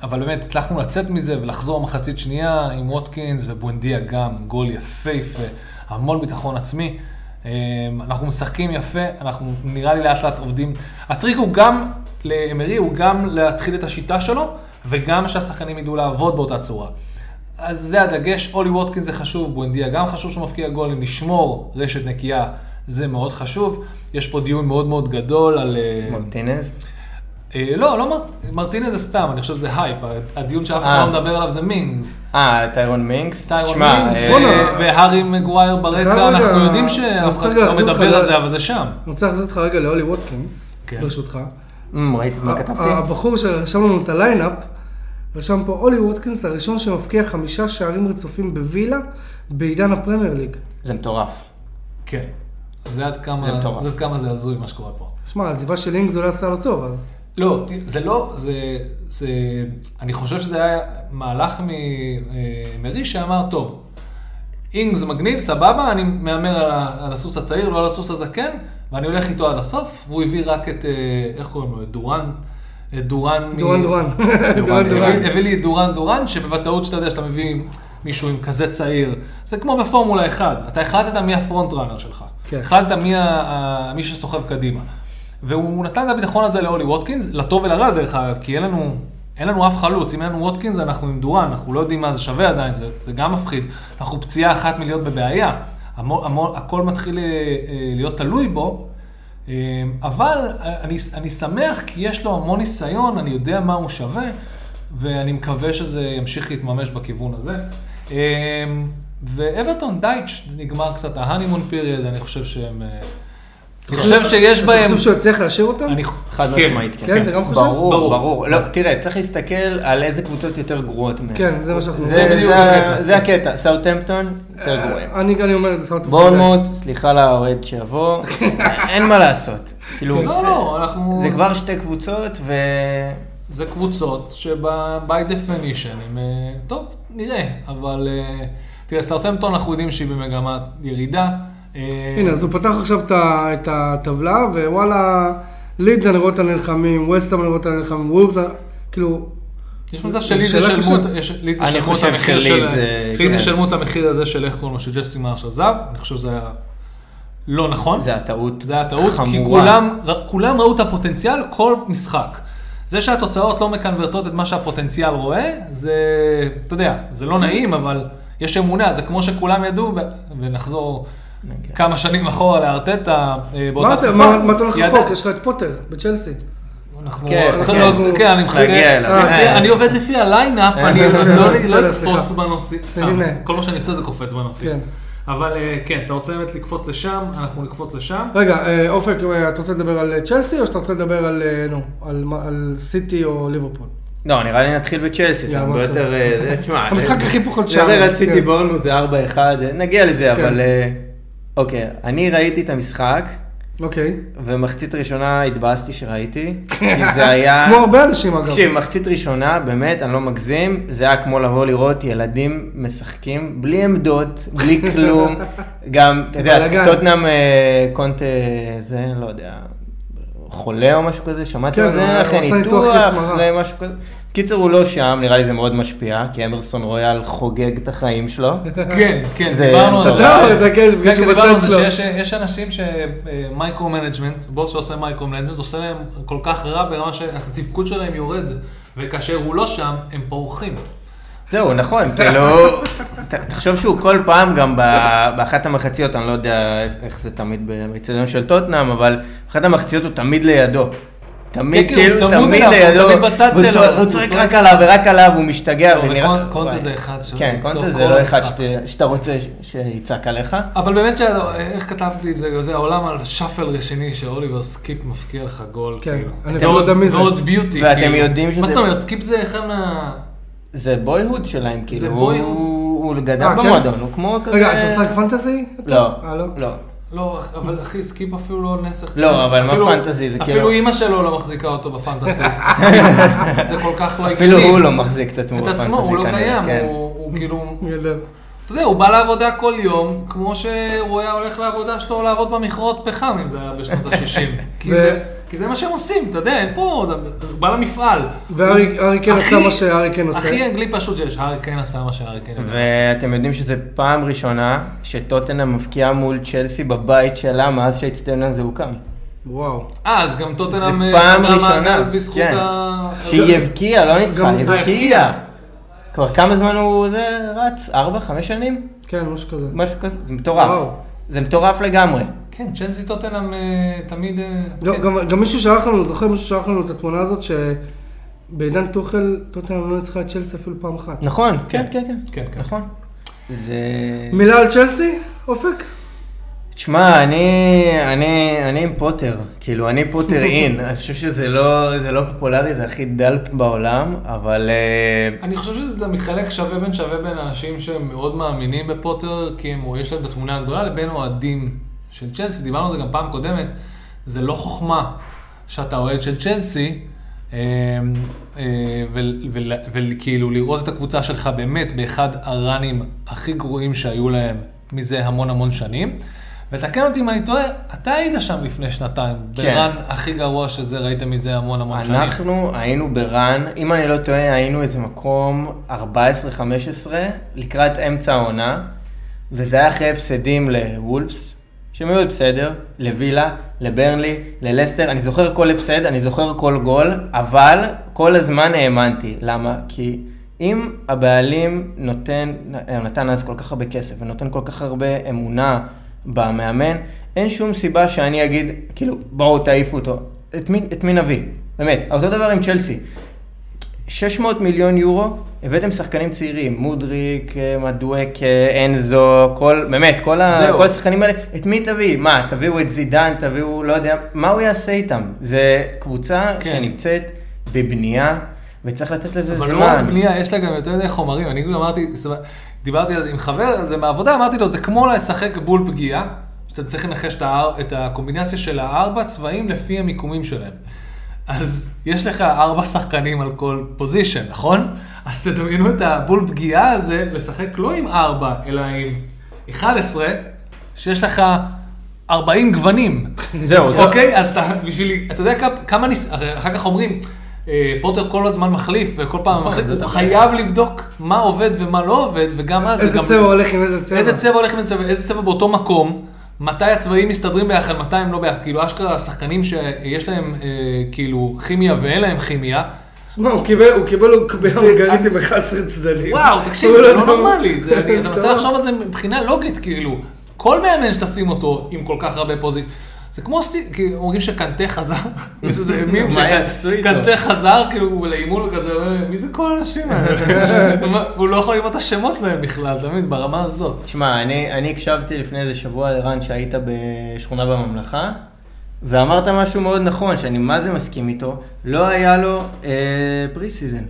אבל באמת הצלחנו לצאת מזה ולחזור מחצית שנייה עם ווטקינס ובואנדיה גם, גול יפהפה, המון ביטחון עצמי. אמ, אנחנו משחקים יפה, אנחנו נראה לי לאט לאט עובדים. הטריק הוא גם, לאמרי, הוא גם להתחיל את השיטה שלו, וגם שהשחקנים ידעו לעבוד באותה צורה. אז זה הדגש, אולי ווטקינס זה חשוב, בואנדיה גם חשוב שהוא מפקיע גולים, לשמור רשת נקייה זה מאוד חשוב. יש פה דיון מאוד מאוד גדול על... אה, מרטינז. אה, לא, לא מר... מרטינז זה סתם, אני חושב שזה הייפ. הדיון שאף אחד אה. לא מדבר עליו זה מינגס. אה, טיירון מינקס. טיירון מינגס, אה, והארי מגווייר ברקע, רגע, אנחנו יודעים שאף אחד לא מדבר על זה, אבל זה שם. אני רוצה להחזיר אותך רגע לאולי ווטקינס, כן. ברשותך. אמ, ראיתי מה כתבתי? הבחור שרשם לנו את ה line-up, רשם פה אולי ווטקינס הראשון שמבקיע חמישה שערים רצופים בווילה בעידן הפרמייר ליג. זה מטורף. כן. זה עד כמה זה מטורף. זה עד כמה זה הזוי מה שקורה פה. שמע, העזיבה של אינגס אולי עשתה לו טוב, אז... לא, זה לא, זה, זה, אני חושב שזה היה מהלך מאמרי שאמר, טוב, אינגס מגניב, סבבה, אני מהמר על, על הסוס הצעיר, לא על הסוס הזקן, ואני הולך איתו עד הסוף, והוא הביא רק את, אה, איך קוראים לו, את דורן, את דורן, מ- דורן דורן. דורן דורן. הביא, לי את דורן דורן, שבוודאות שאתה יודע שאתה מביא מישהו עם כזה צעיר, זה כמו בפורמולה 1, אתה החלטת מי הפרונט ראנר שלך, כן. החלטת מי, ה, מי שסוחב קדימה. והוא נתן את הביטחון הזה לאולי ווטקינס, לטוב ולרע דרך אגב, כי אין לנו, אין לנו אף חלוץ, אם אין לנו ווטקינס אנחנו עם דורן, אנחנו לא יודעים מה זה שווה עדיין, זה, זה גם מפחיד. אנחנו פציעה אחת מלהיות בבעיה, המון, המון, הכל מתחיל אה, אה, להיות תלוי בו, אה, אבל אני, אני שמח כי יש לו המון ניסיון, אני יודע מה הוא שווה, ואני מקווה שזה ימשיך להתממש בכיוון הזה. אה, ואברטון דייטש, נגמר קצת ההנימון פיריד, אני חושב שהם... אה, אני חושב שיש אתה בהם... חושב שהוא יצליח להשאיר אותם? אני... חד כן. משמעית, כן. כן, אתה גם חושב? ברור, ברור. לא, תראה, צריך להסתכל על איזה קבוצות יותר גרועות מהם. כן, זה מה שאנחנו... זה בדיוק הקטע. זה הקטע, סאוטהמפטון, יותר גרועים. אני אני אומר את זה, שמתי בורנמוס, סליחה לאוהד שיבוא, אין מה לעשות. כאילו, לא, זה- לא, אנחנו... זה כבר שתי קבוצות, ו... זה קבוצות שב-by definition הם... אה, טוב, נראה, אבל... אה, תראה, סרטמפטון אנחנו יודעים שהיא במגמת ירידה. אה, הנה, אז הוא פתח עכשיו את הטבלה, ווואלה, לידס אני רואה אותה נלחמים, ווסטהאם אני רואה אותה נלחמים, וולפס, כאילו, יש מצב שלידס ישלמו את- המחיר הזה של איך קוראים לו, של ג'סי מרש עזב, אני חושב שזה היה לא נכון. זה הטעות זה היה טעות, כי כולם ראו את הפוטנציאל כל משחק. זה שהתוצאות לא מ קונברטות את מה שהפוטנציאל רואה, זה, אתה יודע, זה לא נעים, אבל יש אמונה, זה כמו שכולם ידעו, ונחזור נגיע. כמה שנים אחורה לארטטה אה, באותה תקופה. מה מה אתה הולך ידע- רחוק? יש לך את פוטר בצ'לסי. אנחנו, כן, כן. לא- כן, אני מחכה. אה, אה. אני עובד לפי ה lineup, אני לא לא אקפוץ סליחה. בנושאים, סתם, הנה. כל מה שאני עושה זה קופץ בנושאים. כן. אבל אה, כן, אתה רוצה באמת לקפוץ לשם, אנחנו נקפוץ לשם. רגע, אופק, אתה רוצה לדבר על צ'לסי, או שאתה רוצה לדבר נו, על סיטי או ליברפול? לא, נראה לי נתחיל בצ'לסי, זה הרבה. יותר... אה, תשמע, המשחק הכי פחות שער. על סיטי כן. בורנמוס זה 4-1, זה- נגיע לזה, כן. אבל... אה, אוקיי, אני ראיתי את המשחק, אוקיי. ומחצית ראשונה התבאסתי שראיתי, כי זה היה... כמו הרבה אנשים אגב. תקשיב, מחצית ראשונה, באמת, אני לא מגזים, זה היה כמו לבוא לראות ילדים משחקים בלי עמדות, בלי כלום. גם, אתה יודע. טוטנאם אה, קונטה, זה, לא יודע, חולה או משהו כזה, שמעתי כן, על זה, אחרי ניתוח. אחרי משהו כזה. קיצר, הוא לא שם, נראה לי זה מאוד משפיע, כי אמרסון רויאל חוגג את החיים שלו. כן, כן, זה דיברנו על. זה. אתה יודע, זה כן, בגלל כן, שהוא דיברנו על בצד זה שלו. שיש יש אנשים ש micro management, בוס שעושה micro management, עושה להם כל כך רע ברמה שהתפקוד שלהם יורד, וכאשר הוא לא שם, הם פורחים. זהו, נכון, כאילו, תחשוב שהוא כל פעם גם באחת המחציות, אני לא יודע איך זה תמיד באצטדיון של טוטנאם, אבל באחת המחציות הוא תמיד לידו. תמיד, כן, כן, כאילו, תמיד לידו. תמיד בצד והוא שלו, צועק- הוא צועק. רק עליו ורק עליו, הוא משתגע. לא, ונראה- וקונ- קונטה. זה אחד שהוא כן, קונטה זה לא אחד שאתה רוצה שיצעק עליך. אבל באמת, איך כתבתי את זה, זה העולם על שאפל רציני שאוליבר סקיפ מפקיע לך גול, כן, כאילו. אני לא יודע מי זה. ועוד ביוטי, ואתם כאילו. יודעים שזה- מה זאת אומרת, סקיפ זה אחד מה... זה בויהוד שלהם, כאילו. boyhood. הוא הוא גדל אה, כן? במועדון, הוא כמו כזה... רגע, אתה משחק פנטזי? לא, אה, לא? לא. לא, אבל אחי, סקיפ אפילו לא נסח. לא, אבל מה אפילו- פנטזי? זה אפילו כאילו- אימא שלו לא מחזיקה אותו בפנטזי. זה כל כך לא הגיוני. אפילו הוא לא מחזיק את עצמו את בפנטזי עצמו, הוא לא קיים, כן. הוא הוא כאילו... אתה יודע, הוא בא לעבודה כל יום, כמו שהוא היה הולך לעבודה שלו לעבוד במכרות פחם, אם זה היה בשנות ה-60. כי ו- זה- כי זה מה שהם עושים, אתה יודע, אין פה, זה בא למפעל. והארי הארי קיין עשה מה שהארי קיין עושה. הכי אנגלי פשוט שיש, הארי קיין עשה מה שהארי יודע לעשות. ואתם יודעים שזו פעם ראשונה שטוטנאם מבקיעה מול צ'לסי בבית שלה מאז שהאצטדיון הזה הוקם. וואו. אה, אז גם טוטנאם פעם סגרה ראשונה, מעגל בזכות כן. ה... שהיא הבקיעה, לא ניצחה, היא אה, הבקיעה. כבר כמה זמן הוא זה רץ? ארבע, חמש שנים? כן, משהו כזה. משהו כזה, זה מטורף. וואו. זה מטורף לגמרי. כן, צ'לסי טוטנאם אה, תמיד... אה, גם- כן. גם- גם מישהו שלח לנו, זוכר מישהו שלח לנו את התמונה הזאת שבעידן טוחל, טוטנאם לא ניצחה את צ'לסי אפילו פעם אחת. נכון, כן, כן, כן. כן, כן. נכון. זה... מילה על צ'לסי, אופק? תשמע, אני, אני, אני עם פוטר, כאילו, אני פוטר אין, אני חושב שזה לא, זה לא פופולרי, זה הכי דל בעולם, אבל אה, אני חושב שזה מתחלק שווה בין שווה בין אנשים שהם מאוד מאמינים בפוטר, כי הם, יש להם את התמונה הגדולה, לבין אוהדים של צ'לסי. דיברנו על זה גם פעם קודמת, זה לא חוכמה שאתה אוהד של צ'לסי, אה, אה, וכאילו לראות את הקבוצה שלך באמת באחד הראנים הכי גרועים שהיו להם מזה המון המון שנים. ותקן אותי אם אני טועה, אתה היית שם לפני שנתיים, כן. ברן הכי גרוע שזה ראית מזה המון המון שנים. אנחנו היינו ברן, אם אני לא טועה, היינו איזה מקום 14-15 לקראת אמצע העונה, וזה היה אחרי הפסדים לוולפס, שהם היו בסדר, לווילה, לברנלי, ללסטר, אני זוכר כל הפסד, אני זוכר כל גול, אבל כל הזמן האמנתי. למה? כי אם הבעלים נותן, נתן אז כל כך הרבה כסף ונותן כל כך הרבה אמונה במאמן, אין שום סיבה שאני אגיד, כאילו, בואו תעיפו אותו. את מי, את מי נביא? באמת, אותו דבר עם צ'לסי. 600 מיליון יורו, הבאתם שחקנים צעירים, מודריק, אה, מדואק, אנזו, כל, באמת, כל, ה. כל השחקנים האלה, את מי תביא? מה, תביאו את זידן, תביאו, לא יודע, מה הוא יעשה איתם? זה קבוצה כן. שנמצאת בבנייה, וצריך לתת לזה אבל זמן. לא רק בנייה, יש לה גם יותר מדי חומרים. אני כאילו אמרתי, דיברתי על זה עם חבר, זה מהעבודה, אמרתי לו, זה כמו לשחק בול פגיעה, שאתה צריך לנחש את, האר, את הקומבינציה של הארבע צבעים לפי המיקומים שלהם. אז יש לך ארבע שחקנים על כל פוזיישן, נכון? אז תדמיינו את הבול פגיעה הזה, לשחק לא עם ארבע, אלא עם 11, שיש לך 40 גוונים. זהו, זה- אוקיי, אז אתה, בשביל, אתה יודע כמה- כמה ניס... אחר כך אומרים, פוטר כל הזמן מחליף, וכל פעם נכון, מחליף, הוא. חייב לבדוק מה עובד ומה לא עובד, וגם אז... זה איזה צבע הולך עם איזה צבע. איזה צבע הולך עם איזה צבע, איזה צבע באותו מקום, מתי הצבעים מסתדרים ביחד, מתי הם לא ביחד, כאילו אשכרה שחקנים שיש להם אה, כאילו כימיה ואין להם כימיה, שמע, הוא קיבל, הוא קיבל הוא קיבל הונגרית עם 11 צדדים. וואו, תקשיב, הוא זה לא לא נורמלי, אתה מנסה. לחשוב על זה מבחינה לוגית, כאילו, כל מאמן שתשים אותו עם כל כך הרבה פוזיט, זה כמו סטי, כי אומרים שקנטה חזר, יש איזה מים? שקנטה חזר, כאילו, לאימון וכזה, מי זה כל האנשים האלה? הוא לא יכול לראות את השמות שלהם בכלל, מבין, ברמה הזאת. תשמע, אני, אני הקשבתי לפני איזה שבוע לרן שהיית בשכונה בממלכה, ואמרת משהו מאוד נכון, שאני מה זה מסכים איתו, לא היה לו אה, pre season.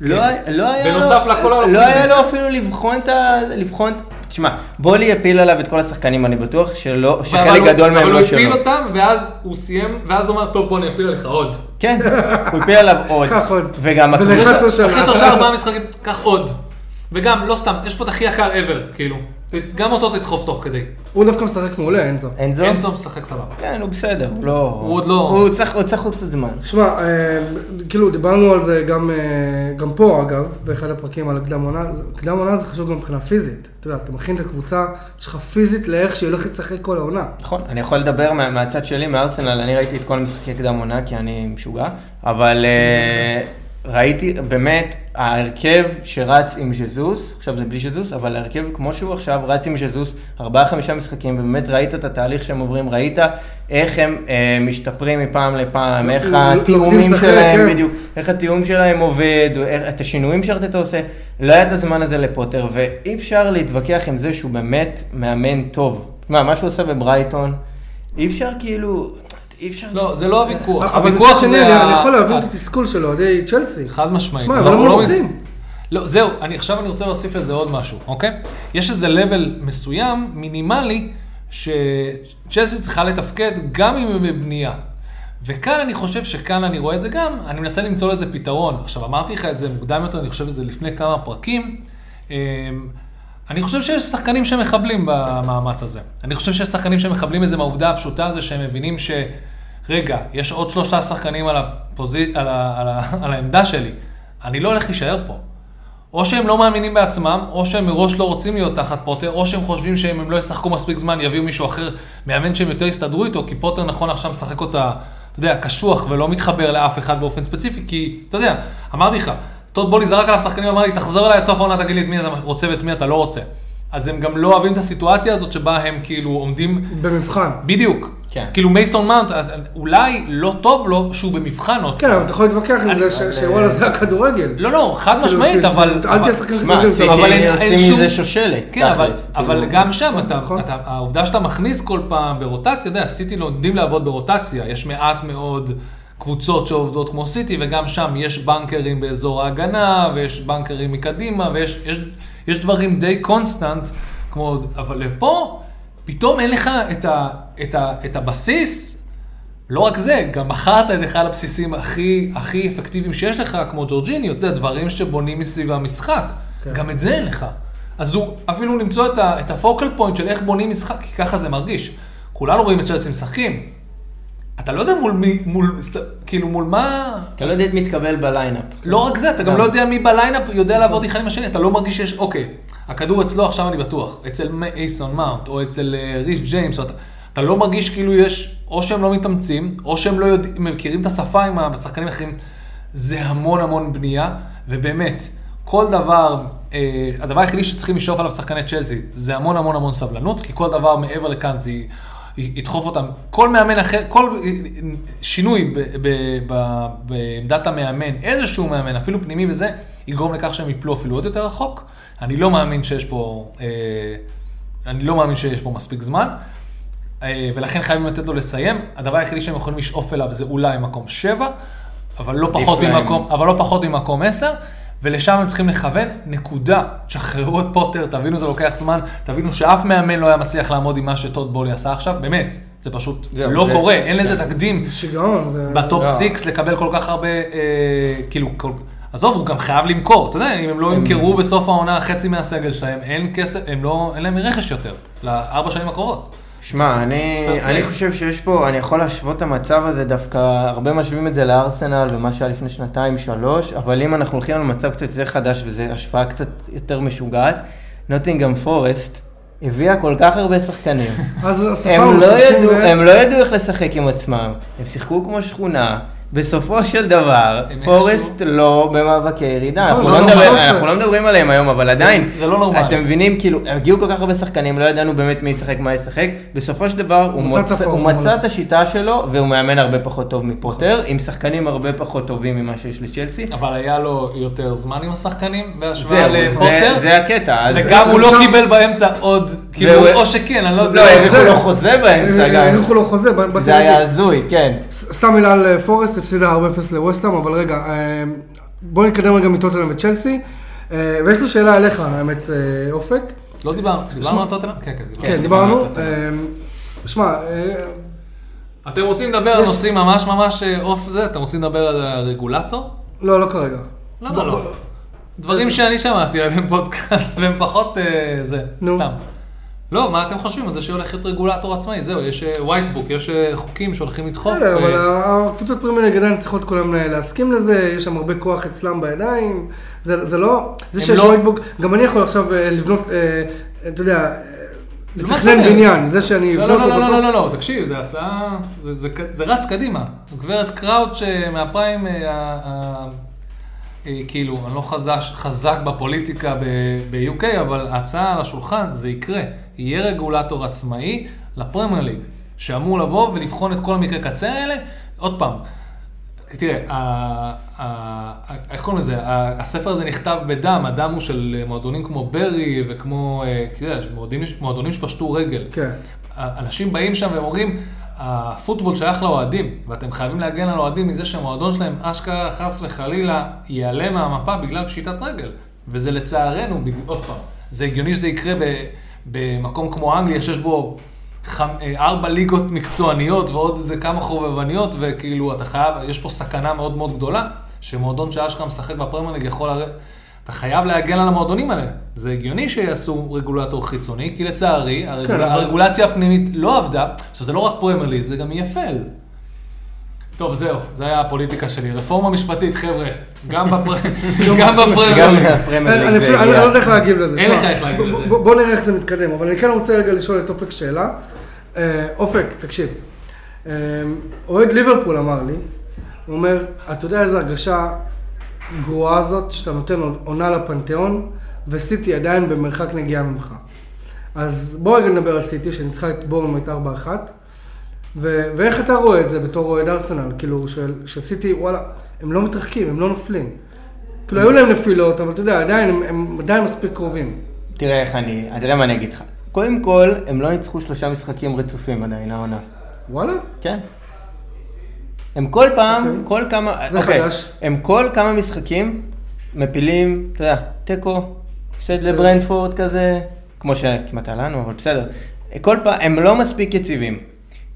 לא, היה- לא היה בנוסף לו, לכל היה לו לא pre היה season. לו אפילו לבחון את ה... לבחון, תשמע, בולי הפיל עליו את כל השחקנים, אני בטוח שלא, אבל שחלק הוא- גדול מהם אבל לא הוא שלו. הפיל אותם, ואז הוא סיים, ואז הוא אמר, טוב, בוא אני אפיל עליך עוד. כן, הוא הפיל עליו עוד. קח עוד. וגם הקבוצה... 11 שנה. אחרי שלושה ארבעה משחקים, קח עוד. וגם, לא סתם, יש פה את הכי יקר ever, כאילו. גם אותו תדחוף תוך כדי. הוא דווקא משחק מעולה, אנזו. אנזו? אינסו משחק סבבה. כן, הוא בסדר, לא... הוא עוד לא- הוא צריך הוא צריך עוד קצת זמן. שמע, אה, כאילו דיברנו על זה גם, אה, גם פה אגב, באחד הפרקים על קדם עונה, קדם עונה זה חשוב גם מבחינה פיזית. אתה יודע, אתה מכין את הקבוצה שלך פיזית לאיך שהיא הולכת לשחק כל העונה. נכון, אני יכול לדבר מה, מהצד שלי, מארסנל, אני ראיתי את כל המשחקי קדם עונה כי אני משוגע, אבל אה, ראיתי באמת, ההרכב שרץ עם ז'זוס, עכשיו זה בלי ז'זוס, אבל ההרכב כמו שהוא עכשיו רץ עם ז'זוס ארבעה חמישה משחקים, ובאמת ראית את התהליך שהם עוברים, ראית איך הם אה, משתפרים מפעם לפעם, איך התיאומים לשחק, שלהם, כן. בדיוק, איך התיאום שלהם עובד, את השינויים שארטטה עושה, לא היה את הזמן הזה לפוטר, ואי אפשר להתווכח עם זה שהוא באמת מאמן טוב. מה, מה שהוא עושה בברייטון, אי אפשר כאילו, אי אפשר... לא, זה לא הוויכוח. הוויכוח זה אני יכול להבין את התסכול של אוהדי צ'לסי. חד משמעית. שמע, אבל הם לא מנצחים. לא, זהו, אני, עכשיו אני רוצה להוסיף לזה עוד משהו, אוקיי? יש איזה level מסוים, מינימלי, שצ'לסי צריכה לתפקד גם אם היא בבנייה. וכאן אני חושב שכאן אני רואה את זה גם, אני מנסה למצוא לזה פתרון. עכשיו, אמרתי לך את זה מוקדם יותר, אני חושב את זה לפני כמה פרקים. אמ, אני חושב שיש שחקנים שמחבלים במאמץ הזה. אני חושב שיש שחקנים שמחבלים בזה מהעובדה הפשוטה הזו שהם מבינים ש... רגע, יש עוד שלושה שחקנים על, הפוזי... על, ה... על, ה... על העמדה שלי. אני לא הולך להישאר פה. או שהם לא מאמינים בעצמם, או שהם מראש לא רוצים להיות תחת פוטר, או שהם חושבים שאם הם לא ישחקו מספיק זמן, יביאו מישהו אחר, מאמן שהם יותר יסתדרו איתו, כי פוטר נכון עכשיו משחק אותה, אתה יודע, קשוח ולא מתחבר לאף אחד באופן ספציפי, כי, אתה יודע, אמרתי לך, טוד בולי זרק עליו שחקנים, אמר לי, תחזור אליי עד סוף העונה, תגיד לי את מי אתה רוצה ואת מי אתה לא רוצה. אז הם גם לא אוהבים את הסיטואציה הזאת שבה הם כאילו עומדים במבחן. בדיוק. כן. כאילו מייסון מאונט, אולי לא טוב לו שהוא במבחן עוד. כן, אבל אתה יכול להתווכח עם זה ש- שוואלה זה הכדורגל. לא, לא, חד כאילו, משמעית, אבל... אל אבל- תהיה שחקן כדורגל. אבל אין- שום- מזה שושלת, כן, אבל, תכלס, אבל כאילו. גם שם, אתה, נכון. העובדה שאתה מכניס כל פעם ברוטציה, אתה יודע, סיטי לומדים לעבוד ברוטציה, יש מעט מאוד קבוצות שעובדות כמו סיטי, וגם שם יש bankerים באזור ההגנה, ויש bankerים מקדימה, ויש יש, יש דברים די constant, כמו, אבל לפה, פתאום אין לך את, ה, את, ה, את הבסיס, לא רק זה, גם מכרת את אחד הבסיסים הכי, הכי אפקטיביים שיש לך, כמו ג'ורג'יניו, אתה יודע, דברים שבונים מסביב המשחק. כן. גם את זה אין לך. אז הוא, אפילו למצוא את, ה, את ה focal point של איך בונים משחק, כי ככה זה מרגיש. כולנו רואים את צ'לסי משחקים. אתה לא יודע מול מי, מול, כאילו מול מה... אתה לא יודע את מי תקבל ב lineup. לא רק זה, אתה גם לא. יודע מי ב lineup יודע לעבוד אחד עם השני, אתה לא מרגיש שיש, אוקיי, הכדור אצלו עכשיו אני בטוח, אצל אייסון מאונט, או אצל אה, ריס ג'יימס, אתה, לא מרגיש כאילו יש, או שהם לא מתאמצים, או שהם לא יודעים, מכירים את השפה עם השחקנים האחרים, זה המון המון בנייה, ובאמת, כל דבר, אה, הדבר היחידי שצריכים לשאוף עליו שחקני צ'לסי, זה המון המון המון סבלנות, כי כל דבר מעבר לכאן זה... ידחוף אותם. כל מאמן אחר, כל שינוי בעמדת המאמן, איזשהו מאמן, אפילו פנימי וזה, יגרום לכך שהם יפלו אפילו עוד יותר רחוק. אני לא מאמין שיש פה, אה, אני לא מאמין שיש פה מספיק זמן, אה, ולכן חייבים לתת לו לסיים. הדבר היחידי שהם יכולים לשאוף אליו זה אולי מקום שבע, אבל לא פחות. ממקום, אבל לא פחות ממקום עשר. ולשם הם צריכים לכוון, נקודה. שחררו את פוטר, תבינו זה לוקח זמן, תבינו שאף מאמן לא היה מצליח לעמוד עם מה שטוד בולי עשה עכשיו, באמת, זה פשוט זהו, לא זה- קורה, אין לזה תקדים. זה שיגעון. זה- בטופ לא. סיקס לקבל כל כך הרבה, אה, כאילו, כל... עזוב, הוא גם חייב למכור, אתה יודע, אם הם לא ימכרו בסוף העונה חצי מהסגל שלהם, אין כסף, הם לא, אין להם רכש יותר, לארבע שנים הקרובות. שמע, אני, אני. חושב שיש פה, אני יכול להשוות את המצב הזה דווקא, הרבה משווים את זה לארסנל ומה שהיה לפני שנתיים, שלוש, אבל אם אנחנו הולכים על מצב קצת יותר חדש וזו השוואה קצת יותר משוגעת, נוטינגאם פורסט הביאה כל כך הרבה שחקנים. אז הם ספרנו לא, 30 ידעו, הם לא ידעו איך לשחק עם עצמם, הם שיחקו כמו שכונה. בסופו של דבר, פורסט לא במאבקי ירידה. נכון, אנחנו לא, לא לא, מדבר- 13. אנחנו לא מדברים עליהם היום, אבל עדיין, זה לא נורמלי. אתם מבינים, כאילו, הגיעו כל כך הרבה שחקנים, לא ידענו באמת מי ישחק, מה ישחק. בסופו של דבר, הוא מצא את מוצא- הוא הפורמולה. מצא את השיטה שלו, והוא מאמן הרבה פחות טוב מפוטר, עם שחקנים הרבה פחות טובים ממה שיש לצ'לסי. אבל היה לו יותר זמן עם השחקנים בהשוואה לפוטר, זה הקטע. אז- וגם הוא לא שם- קיבל באמצע עוד, כאילו, או שכן, אני לא לא, יודע. האריכו זה- לו חוזה באמצע גם. האריכו לו חוזה. זה היה. הזוי, כן. סתם מילה על אה, פורסט, הפסידה 4-0 לווסטהאם, אבל רגע, אה, בוא נתקדם רגע מטוטנאם וצ'לסי. אה, ויש לי שאלה אליך, האמת, אה, אופק. לא דיברנו, דיברנו על טוטנאם? כן, כן, דיברנו. כן, אמ, שמע, אתם רוצים לדבר על נושאים ממש ממש אוף זה? אתם רוצים לדבר על הרגולטור? לא, לא כרגע. למה לא? דברים שאני שמעתי עליהם פודקאסט והם פחות זה. סתם. לא, מה אתם חושבים על זה שהולך להיות רגולטור עצמאי? זהו, יש white book, יש אה, חוקים שהולכים לדחוף. בסדר, אבל אה, הקבוצות פרימייר ליג עדיין צריכות כולם להסכים לזה, יש שם הרבה כוח אצלם בידיים. זה לא, זה שיש לא- white book, גם אני יכול עכשיו אה, לבנות, אה, אתה יודע, אה, לתכנן? בניין, זה שאני לא, אבנה לא, לא, אותו לא, בסוף. לא, לא, לא, תקשיב, זה הצעה, זה- רץ קדימה. גברת קראוץ' אה, מהפריים, אה, אה, כאילו, אני לא חזק בפוליטיקה ב-UK, אבל ההצעה על השולחן, זה יקרה. יהיה רגולטור עצמאי לפרמייר ליג, שאמור לבוא ולבחון את כל המקרה קצה האלה. עוד פעם, תראה, איך קוראים לזה? הספר הזה נכתב בדם, הדם הוא של מועדונים כמו ברי וכמו, אה, יודע, מועדונים, שפשטו רגל. כן. אנשים באים שם והם אומרים, הפוטבול שייך לאוהדים, ואתם חייבים להגן על אוהדים מזה שהמועדון שלהם, אשכרה חס וחלילה, ייעלם מהמפה בגלל פשיטת רגל. וזה לצערנו, עוד פעם, זה הגיוני שזה יקרה ב- במקום כמו אנגליה, שיש בו חמ- אה, ארבע ליגות מקצועניות ועוד איזה כמה חובבניות, וכאילו, אתה חייב, יש פה סכנה מאוד מאוד גדולה, שמועדון שאשכרה משחק בפרמייר ליג יכול... אתה חייב להגן על המועדונים האלה. זה הגיוני שיעשו רגולטור חיצוני, כי לצערי, הרגול... כן, הרגולציה הפנימית לא עבדה. עכשיו, זה לא רק פרמייר ליג, זה גם EFL. טוב, זהו, זה היה הפוליטיקה שלי. רפורמה משפטית, חבר'ה, גם בפר- גם בפרמייר. הפרמייר אני לא. יודע איך להגיב לזה. אין לך איך להגיב לזה. בוא נראה איך זה מתקדם, אבל אני כן רוצה רגע לשאול את אופק שאלה. אה, אופק, תקשיב. אה, אוהד ליברפול אמר לי, הוא אומר, אתה יודע איזה הרגשה גרועה זאת, שאתה נותן עונה לפנתיאון, וסיטי עדיין במרחק נגיעה ממך. אז בוא רגע נדבר על סיטי, שניצחה את בורנמוט 4-1. ו- ואיך אתה רואה את זה בתור אוהד ארסנל, כאילו, של, של סיטי, וואלה, הם לא מתרחקים, הם לא נופלים. כאילו, היו להם נפילות, אבל אתה יודע, עדיין, הם, הם עדיין מספיק קרובים. תראה איך אני, תראה מה אני אגיד לך. קודם כל, הם לא ניצחו שלושה משחקים רצופים עדיין, העונה. וואלה? כן. הם כל פעם, אוקיי. כל כמה, זה אוקיי, חדש. הם כל כמה משחקים מפילים, אתה יודע, תיקו, הפסד. לברנדפורד כזה, כמו שכמעט היה לנו, אבל בסדר. כל פעם, הם לא מספיק יציבים.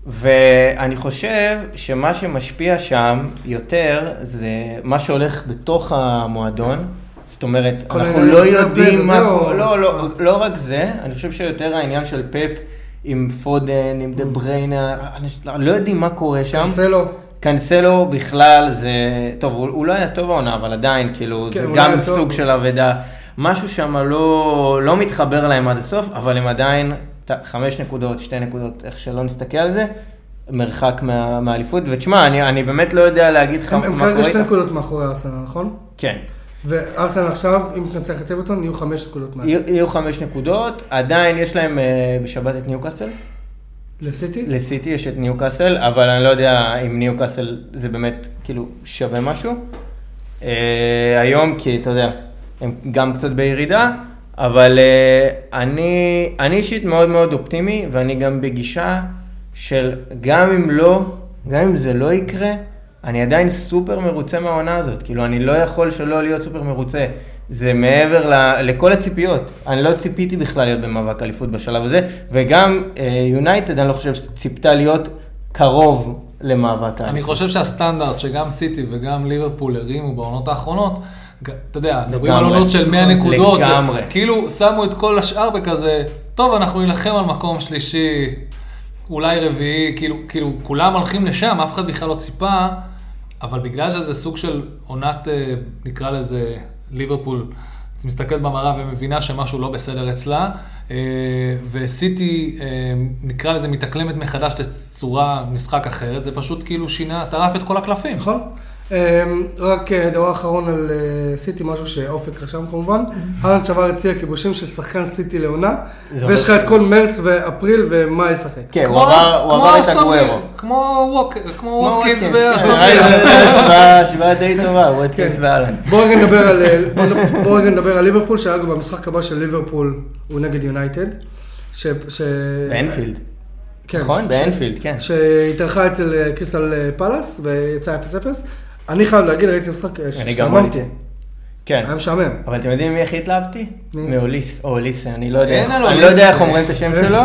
ואני חושב שמה שמשפיע שם יותר, זה מה שהולך בתוך המועדון. זאת אומרת, אנחנו לא יודעים מה וזהו. קורה, לא, לא, אה. לא רק זה, אני חושב שיותר העניין של פפ עם פודן, עם דה בריינה, אנשים לא יודעים מה קורה שם. קנסלו. קנסלו בכלל זה, טוב, הוא, לא היה טוב העונה, אבל עדיין, כאילו, כן, זה הוא גם סוג טוב. של אבדה. משהו שם לא, לא מתחבר להם עד הסוף, אבל הם עדיין, חמש נקודות, שתי נקודות, איך שלא נסתכל על זה, מרחק מה, מהאליפות. ותשמע, אני, אני באמת לא יודע להגיד לך הם, מה הם קורה כרגע שתי. נקודות מאחורי ארסנל, נכון? כן. וארסנל עכשיו, אם תנצח את אברטון, יהיו חמש נקודות מעט. יהיו, יהיו חמש נקודות, עדיין יש להם אה, בשבת את ניוקאסל. לסיטי? לסיטי יש את ניוקאסל, אבל אני לא יודע אם ניוקאסל זה באמת כאילו שווה משהו. אה, היום, כי אתה יודע, הם גם קצת בירידה, אבל אה, אני, אני אישית מאוד מאוד אופטימי, ואני גם בגישה של גם אם לא, גם אם זה לא יקרה, אני עדיין סופר מרוצה מהעונה הזאת. כאילו, אני לא יכול שלא להיות סופר מרוצה. זה מעבר ל, לכל הציפיות. אני לא ציפיתי בכלל להיות במאבק אליפות בשלב הזה, וגם יונייטד, אני לא חושב שציפתה להיות קרוב למאבק האליפות. אני חושב שהסטנדרט שגם סיטי וגם ליברפול הרימו בעונות האחרונות, אתה יודע, מדברים על. עונות של 100 נכון, נקודות, לגמרי. כאילו שמו את כל השאר בכזה, טוב, אנחנו נילחם על מקום שלישי, אולי רביעי, כאילו, כאילו, כולם הולכים לשם, אף אחד בכלל לא ציפה, אבל בגלל שזה סוג של עונת, אה, נקרא לזה, ליברפול, את מסתכלת במראה ומבינה שמשהו לא בסדר אצלה, אה, וסיטי, אה, נקרא לזה, מתאקלמת מחדש לצורה משחק אחרת, זה פשוט כאילו שינה, טרף את כל הקלפים. נכון? אמ, רק אה, דבר אחרון על אה, סיטי, משהו שאופק רשם כמובן. אהלן שבר הציע כיבושים של שחקן סיטי לעונה, ויש לך את כל מרץ ואפריל ומה לשחק. כן, הוא כמו עבר את הגוורו. כמו ווטקינס. זו השוואה- די טובה, ווטקינס כן. ואלן. בוא רגע נדבר על, אה, רגע נדבר על ליברפול, שאגב במשחק הבא של ליברפול הוא נגד יונייטד. ש... ש... באנפילד. כן, נכון? באנפילד, כן. שהתארחה אצל קריסטל פלאס ויצא 0-0. אני חייב להגיד, ראיתי משחק, אה, שהשתעממתי. ראיתי. כן. היה משעמם. אבל אתם יודעים מי הכי התלהבתי? מי? מאוליס, או אוליסה, אני לא יודע. אין על אני לא. יודע איך אומרים את השם שלו.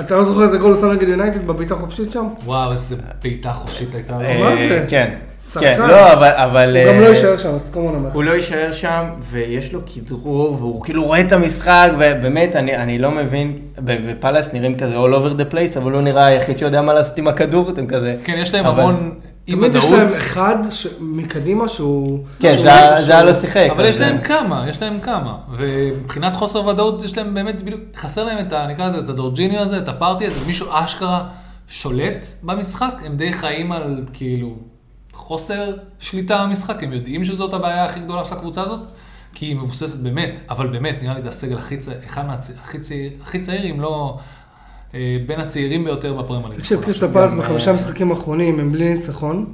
אתה לא זוכר איזה גול הוא שם נגד יונייטד בבעיטה חופשית שם? וואו, איזה בעיטה חופשית הייתה. אה, מה זה? כן. שחקן. כן, לא, אבל... אבל, הוא גם אה, לא יישאר שם, אז כמובן אומר. הוא לא יישאר שם, ויש לו כדרור, והוא כאילו רואה את המשחק, ובאמת, אני, אני לא מבין, ב- בפאלאס נראים כזה all over the place, אבל הוא נראה היחיד שיודע מה לעשות עם הכדור, אתם כזה... כן, יש להם אבל- המון תמיד יש להם. אחד ש- מקדימה שהוא... כן, שהוא- זה היה- שהוא- לא שיחק. אבל יש להם כמה, יש להם כמה. ומבחינת חוסר ודאות, יש להם באמת, בדיוק, חסר להם את ה... נקרא לזה, את הדורג'יניו הזה, את הפארטי הזה, מישהו אשכרה שולט במשחק, הם די חיים על כאילו חוסר שליטה במשחק, הם יודעים שזאת הבעיה הכי גדולה של הקבוצה הזאת, כי היא מבוססת באמת, אבל באמת, נראה לי זה הסגל הכי צעיר, אחד מהצעיר, הכי צעיר, הכי צעיר, אם לא בין הצעירים ביותר בפרמייר ליג. תקשיב, נכון, קריסטל גם, בחמישה אה, משחקים האחרונים הם בלי ניצחון,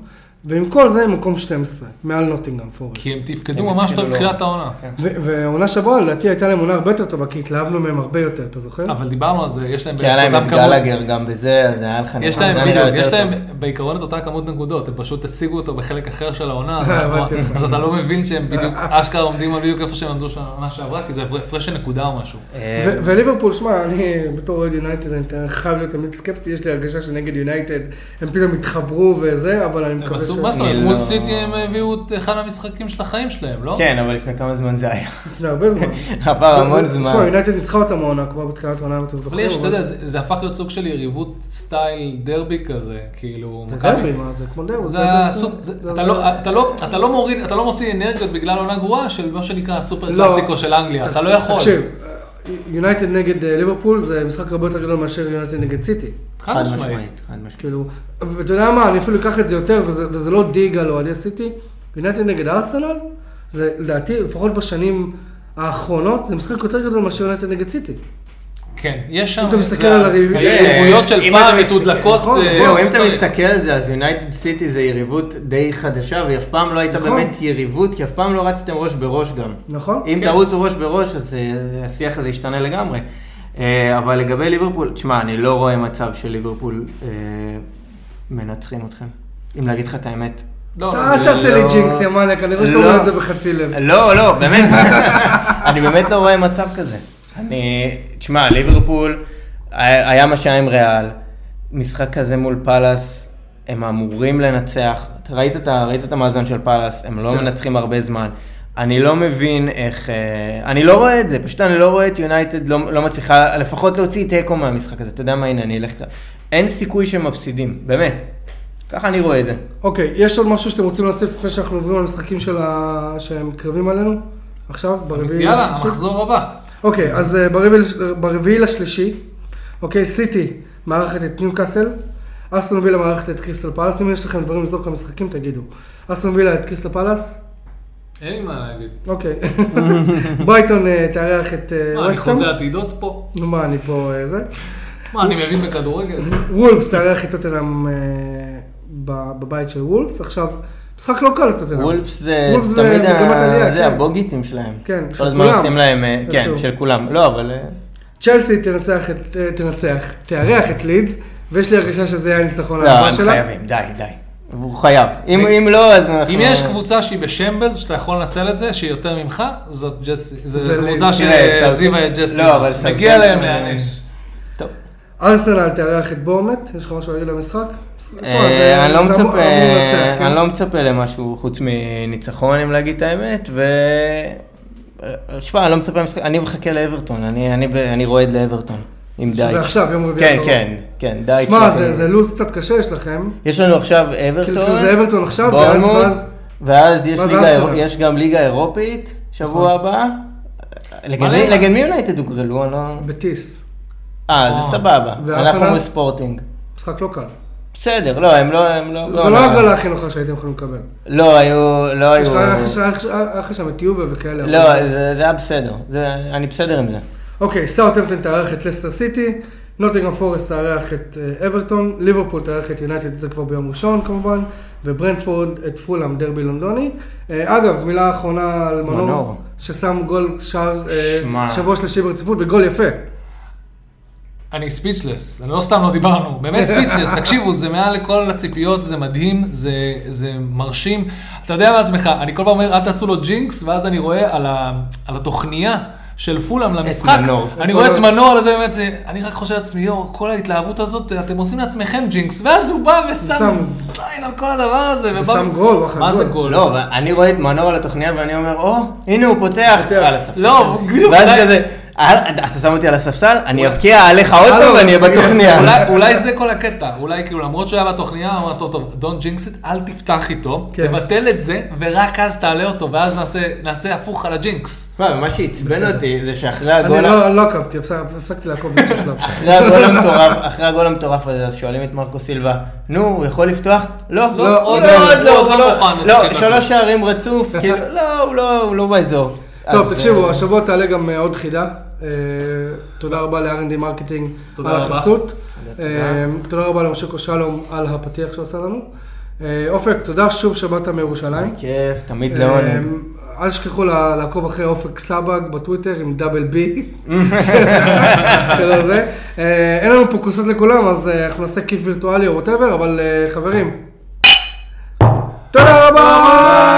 ועם כל זה הם מקום 12, מעל נוטינגרם פורסט. כי הם תפקדו הם ממש טוב התחילו בתחילת לא- העונה. ו- ועונה שעברה, לדעתי הייתה להם עונה הרבה יותר טובה, כי התלהבנו מהם הרבה יותר, אתה זוכר? אבל דיברנו על זה, יש להם כי היה להם את גלגר גם בזה, אז היה לך... יש להם, בדיוק, יותר יש להם. בעיקרון את אותה כמות נקודות, הם פשוט השיגו אותו בחלק אחר של העונה, אז אתה לא מבין שהם בדיוק, אשכרה עומדים על בדיוק איפה שהם עמדו שנה שעברה, כי זה הפרש של נקודה או משהו. אה, וליברפול, שמע, אני בתור אוהד יונייטד, אני חייב להיות תמיד סקפטי, יש לי הרגשה שנגד יונייטד הם פתאום התחברו וזה, אבל אני מקווה מה זאת אומרת, מול לא- סיטי הם הביאו את אחד המשחקים של החיים שלהם, לא? כן, אבל לפני כמה זמן זה היה. לפני הרבה זמן. עבר המון ו- זמן. שמע, יונייטד ניצחה אותם העונה כבר בתחילת העונה, אם אתם זוכרים. יש, אתה יודע, זה זה הפך להיות סוג של יריבות style דרבי כזה, כאילו, זה דרבי, מה זה כמו דרבי. אתה לא- אתה לא- אתה לא מוריד, אתה לא מוציא אנרגיות בגלל עונה גרועה של מה שנקרא הסופר לא. קלאסיקו של אנגליה, אתה לא יכול. תקשיב, יונייטד נגד אה, ליברפול זה משחק הרבה יותר גדול מאשר יונייטד נגד סיטי. חד משמעית. חד משמעית. כאילו, ואתה יודע מה, אני אפילו אקח את זה יותר, וזה, וזה לא dig על אוהדי סיטי, יונייטד נגד ארסנל, זה לדעתי, לפחות בשנים האחרונות, זה משחק יותר גדול מאשר יונייטד נגד סיטי. כן, יש שם... אם אתה מסתכל זה על היריבויות של פעם מתודלקות, נכון, זה... זהו, אם אתה. מסתכל על זה, אז יונייטד סיטי זה יריבות די חדשה, והיא אף פעם לא הייתה נכון. באמת יריבות, כי אף פעם לא רצתם ראש בראש גם. נכון? אם כן. תרוצו ראש בראש, אז אה, השיח הזה ישתנה לגמרי. אה, אבל לגבי ליברפול, תשמע, אני לא רואה מצב של ליברפול אה, מנצחים אתכם. אם להגיד לך את האמת. לא, אתה לא, אל זה תעשה לא- לי ג'ינקס, יא מניאק, אני רואה שאתה לא. אומר את זה בחצי לב. לא, לא, באמת, אני באמת לא רואה מצב כזה. אני, תשמע, ליברפול, היה מה שהיה עם ריאל, משחק כזה מול פאלאס, הם אמורים לנצח. אתה ראית את, ראית את המאזן של פאלאס, הם לא כן. מנצחים הרבה זמן. אני לא מבין איך, אה, אני לא רואה את זה, פשוט אני לא רואה את יונייטד לא, לא מצליחה לפחות להוציא תיקו מהמשחק הזה. אתה יודע מה, הנה, אני אלך... אין סיכוי שהם מפסידים, באמת. ככה אני רואה את זה. אוקיי, יש עוד משהו שאתם רוצים להוסיף לפני שאנחנו עוברים למשחקים של ה... שהם קרבים עלינו? עכשיו, ברביעי יאללה? המחזור הבא. אוקיי, אז אה, ברביעי לש- ברביעי לשלישי, אוקיי, סיטי מארחת את ניוקאסל, אסטון וילה מארחת את קריסטל פלאס, אם יש לכם דברים לזרוק למשחקים תגידו. אסטון וילה את קריסטל פלאס, אין לי מה להגיד. אוקיי. ברייטון אה, תארח את אה, מה, אני חוזה עתידות פה? נו מה, אני פה אה, זה. מה, אני מבין בכדורגל? וולפס תארח את טוטנאם אה, בבית של וולפס, עכשיו, משחק לא קל לטוטנאם. וולפס זה תמיד כן. הבוגיטים שלהם. כן, כל של הזמן כולם. עושים להם, אה, כן, איכשהו. של כולם. לא, אבל... אה, צ'לסי תנצח את, אה, תנצח, תארח את לידס, ויש לי הרגשה שזה יהיה הניצחון לא, הבא הם שלה. חייבים, די, די. הוא חייב. אם אם לא, אז אנחנו... אם יש קבוצה שהיא בשמבלס, שאתה יכול לנצל את זה, שהיא יותר ממך, זאת. קבוצה שהזיבה את ג'סי. לא, אבל מגיע להם להיענש. ארסנל תארח את בורמט, יש לך משהו להגיד למשחק? אני לא מצפה, למשהו חוץ מניצחון, אם להגיד את האמת, ו... שמע, אני לא מצפה למשחק, אני מחכה לאברטון, אני- אני ב- אני רועד לאברטון, עם די. שזה עכשיו, יום רביעי. כן. כן, כן, די. שמע, זה- זה לו"ז קצת קשה יש לכם. יש לנו עכשיו כאילו אברטון, זה אברטון עכשיו, ואז- ואז... ואז יש ואז ליגה יש גם ליגה אירופית, שבוע נכון. הבא. מלא. מי- יונייטד הוגרלו? לא... בטיס. אה. זה סבבה. וארסנל? אנחנו בספורטינג. משחק לא קל. בסדר, לא, הם לא... הם לא... זה זה לא ההגרלה הכי נוחה שהייתם יכולים לקבל. לא, היו... לא היו... יש לך היה שם את יובה וכאלה. לא, זה זה היה בסדר. זה- אני בסדר עם זה. אוקיי, סאוטהמפטון תארח את לסטר סיטי, נוטינגהאם פורסט תארח את אה, אברטון, ליברפול תארח את יונייטד, זה כבר ביום ראשון כמובן, וברנטפורד את פולאם, דרבי לונדוני. אה, אגב, מילה אחרונה על מנור. ששם גול שער אה. שבוע שלישי ברציפות, וגול יפה. אני speechless, אני לא סתם לא דיברנו, באמת speechless, תקשיבו, זה מעל לכל הציפיות, זה מדהים, זה, זה מרשים. אתה יודע בעצמך, אני כל פעם אומר, אל תעשו לו ג'ינקס, ואז אני רואה על, ה, על התוכניה של פולאם למשחק, מנור. אני רואה את מנור על זה, באמת, זה, אני רק חושב לעצמי, יואו, כל ההתלהבות הזאת, אתם עושים לעצממכם ג'ינקס, ואז הוא בא ושם שם. זין על כל הדבר הזה. ובא- ושם גול, מה זה גול. גול? לא, אני רואה את מנור על התוכניה ואני אומר, או, הנה הוא פותח. פותח. על הספסל. לא, בדיוק, ואז כזה, "אה, אתה שם אותי על הספסל, אני אבקיע עליך עוד פעם ואני אהיה שנייה. בתוכניה. אולי, זה כל הקטע, אולי כאילו למרות שהוא היה בתוכניה, הוא אמר, טוב, טוב, jinx it, אל תפתח איתו, כן. תבטל את זה, ורק אז תעלה אותו, ואז נעשה, הפוך על הג'ינקס. מה, מה שעצבן. אותי זה שאחרי אני הגול... לא לא עקבתי, הפסק- הפסקתי לעקוב באיזשהו שלב. אחרי הגול המטורף, הזה, אז שואלים את מרקו סילבה, נו, הוא יכול לפתוח? לא, עוד לא, לא, עוד לא, עוד לא מוכן, לא. שלוש שערים רצוף, כאילו, לא, הוא לא, באזור. טוב, תקשיבו, אה, השבוע תעלה גם אה, עוד חידה. אה, תודה רבה ל- R&D Marketing על. החסות. אה, תודה רבה למושיקו שלום על הפתיח שעשה לנו. אה, אופק, תודה שוב שבאת מירושלים. כיף, תמיד אה, תענוג. אל תשכחו לעקוב אחרי אופק סבג בטוויטר עם double B. אה, אין לנו פה כוסות לכולם, אז אה, אנחנו נעשה כיף וירטואלי או whatever, אבל אה, חברים, תודה רבה!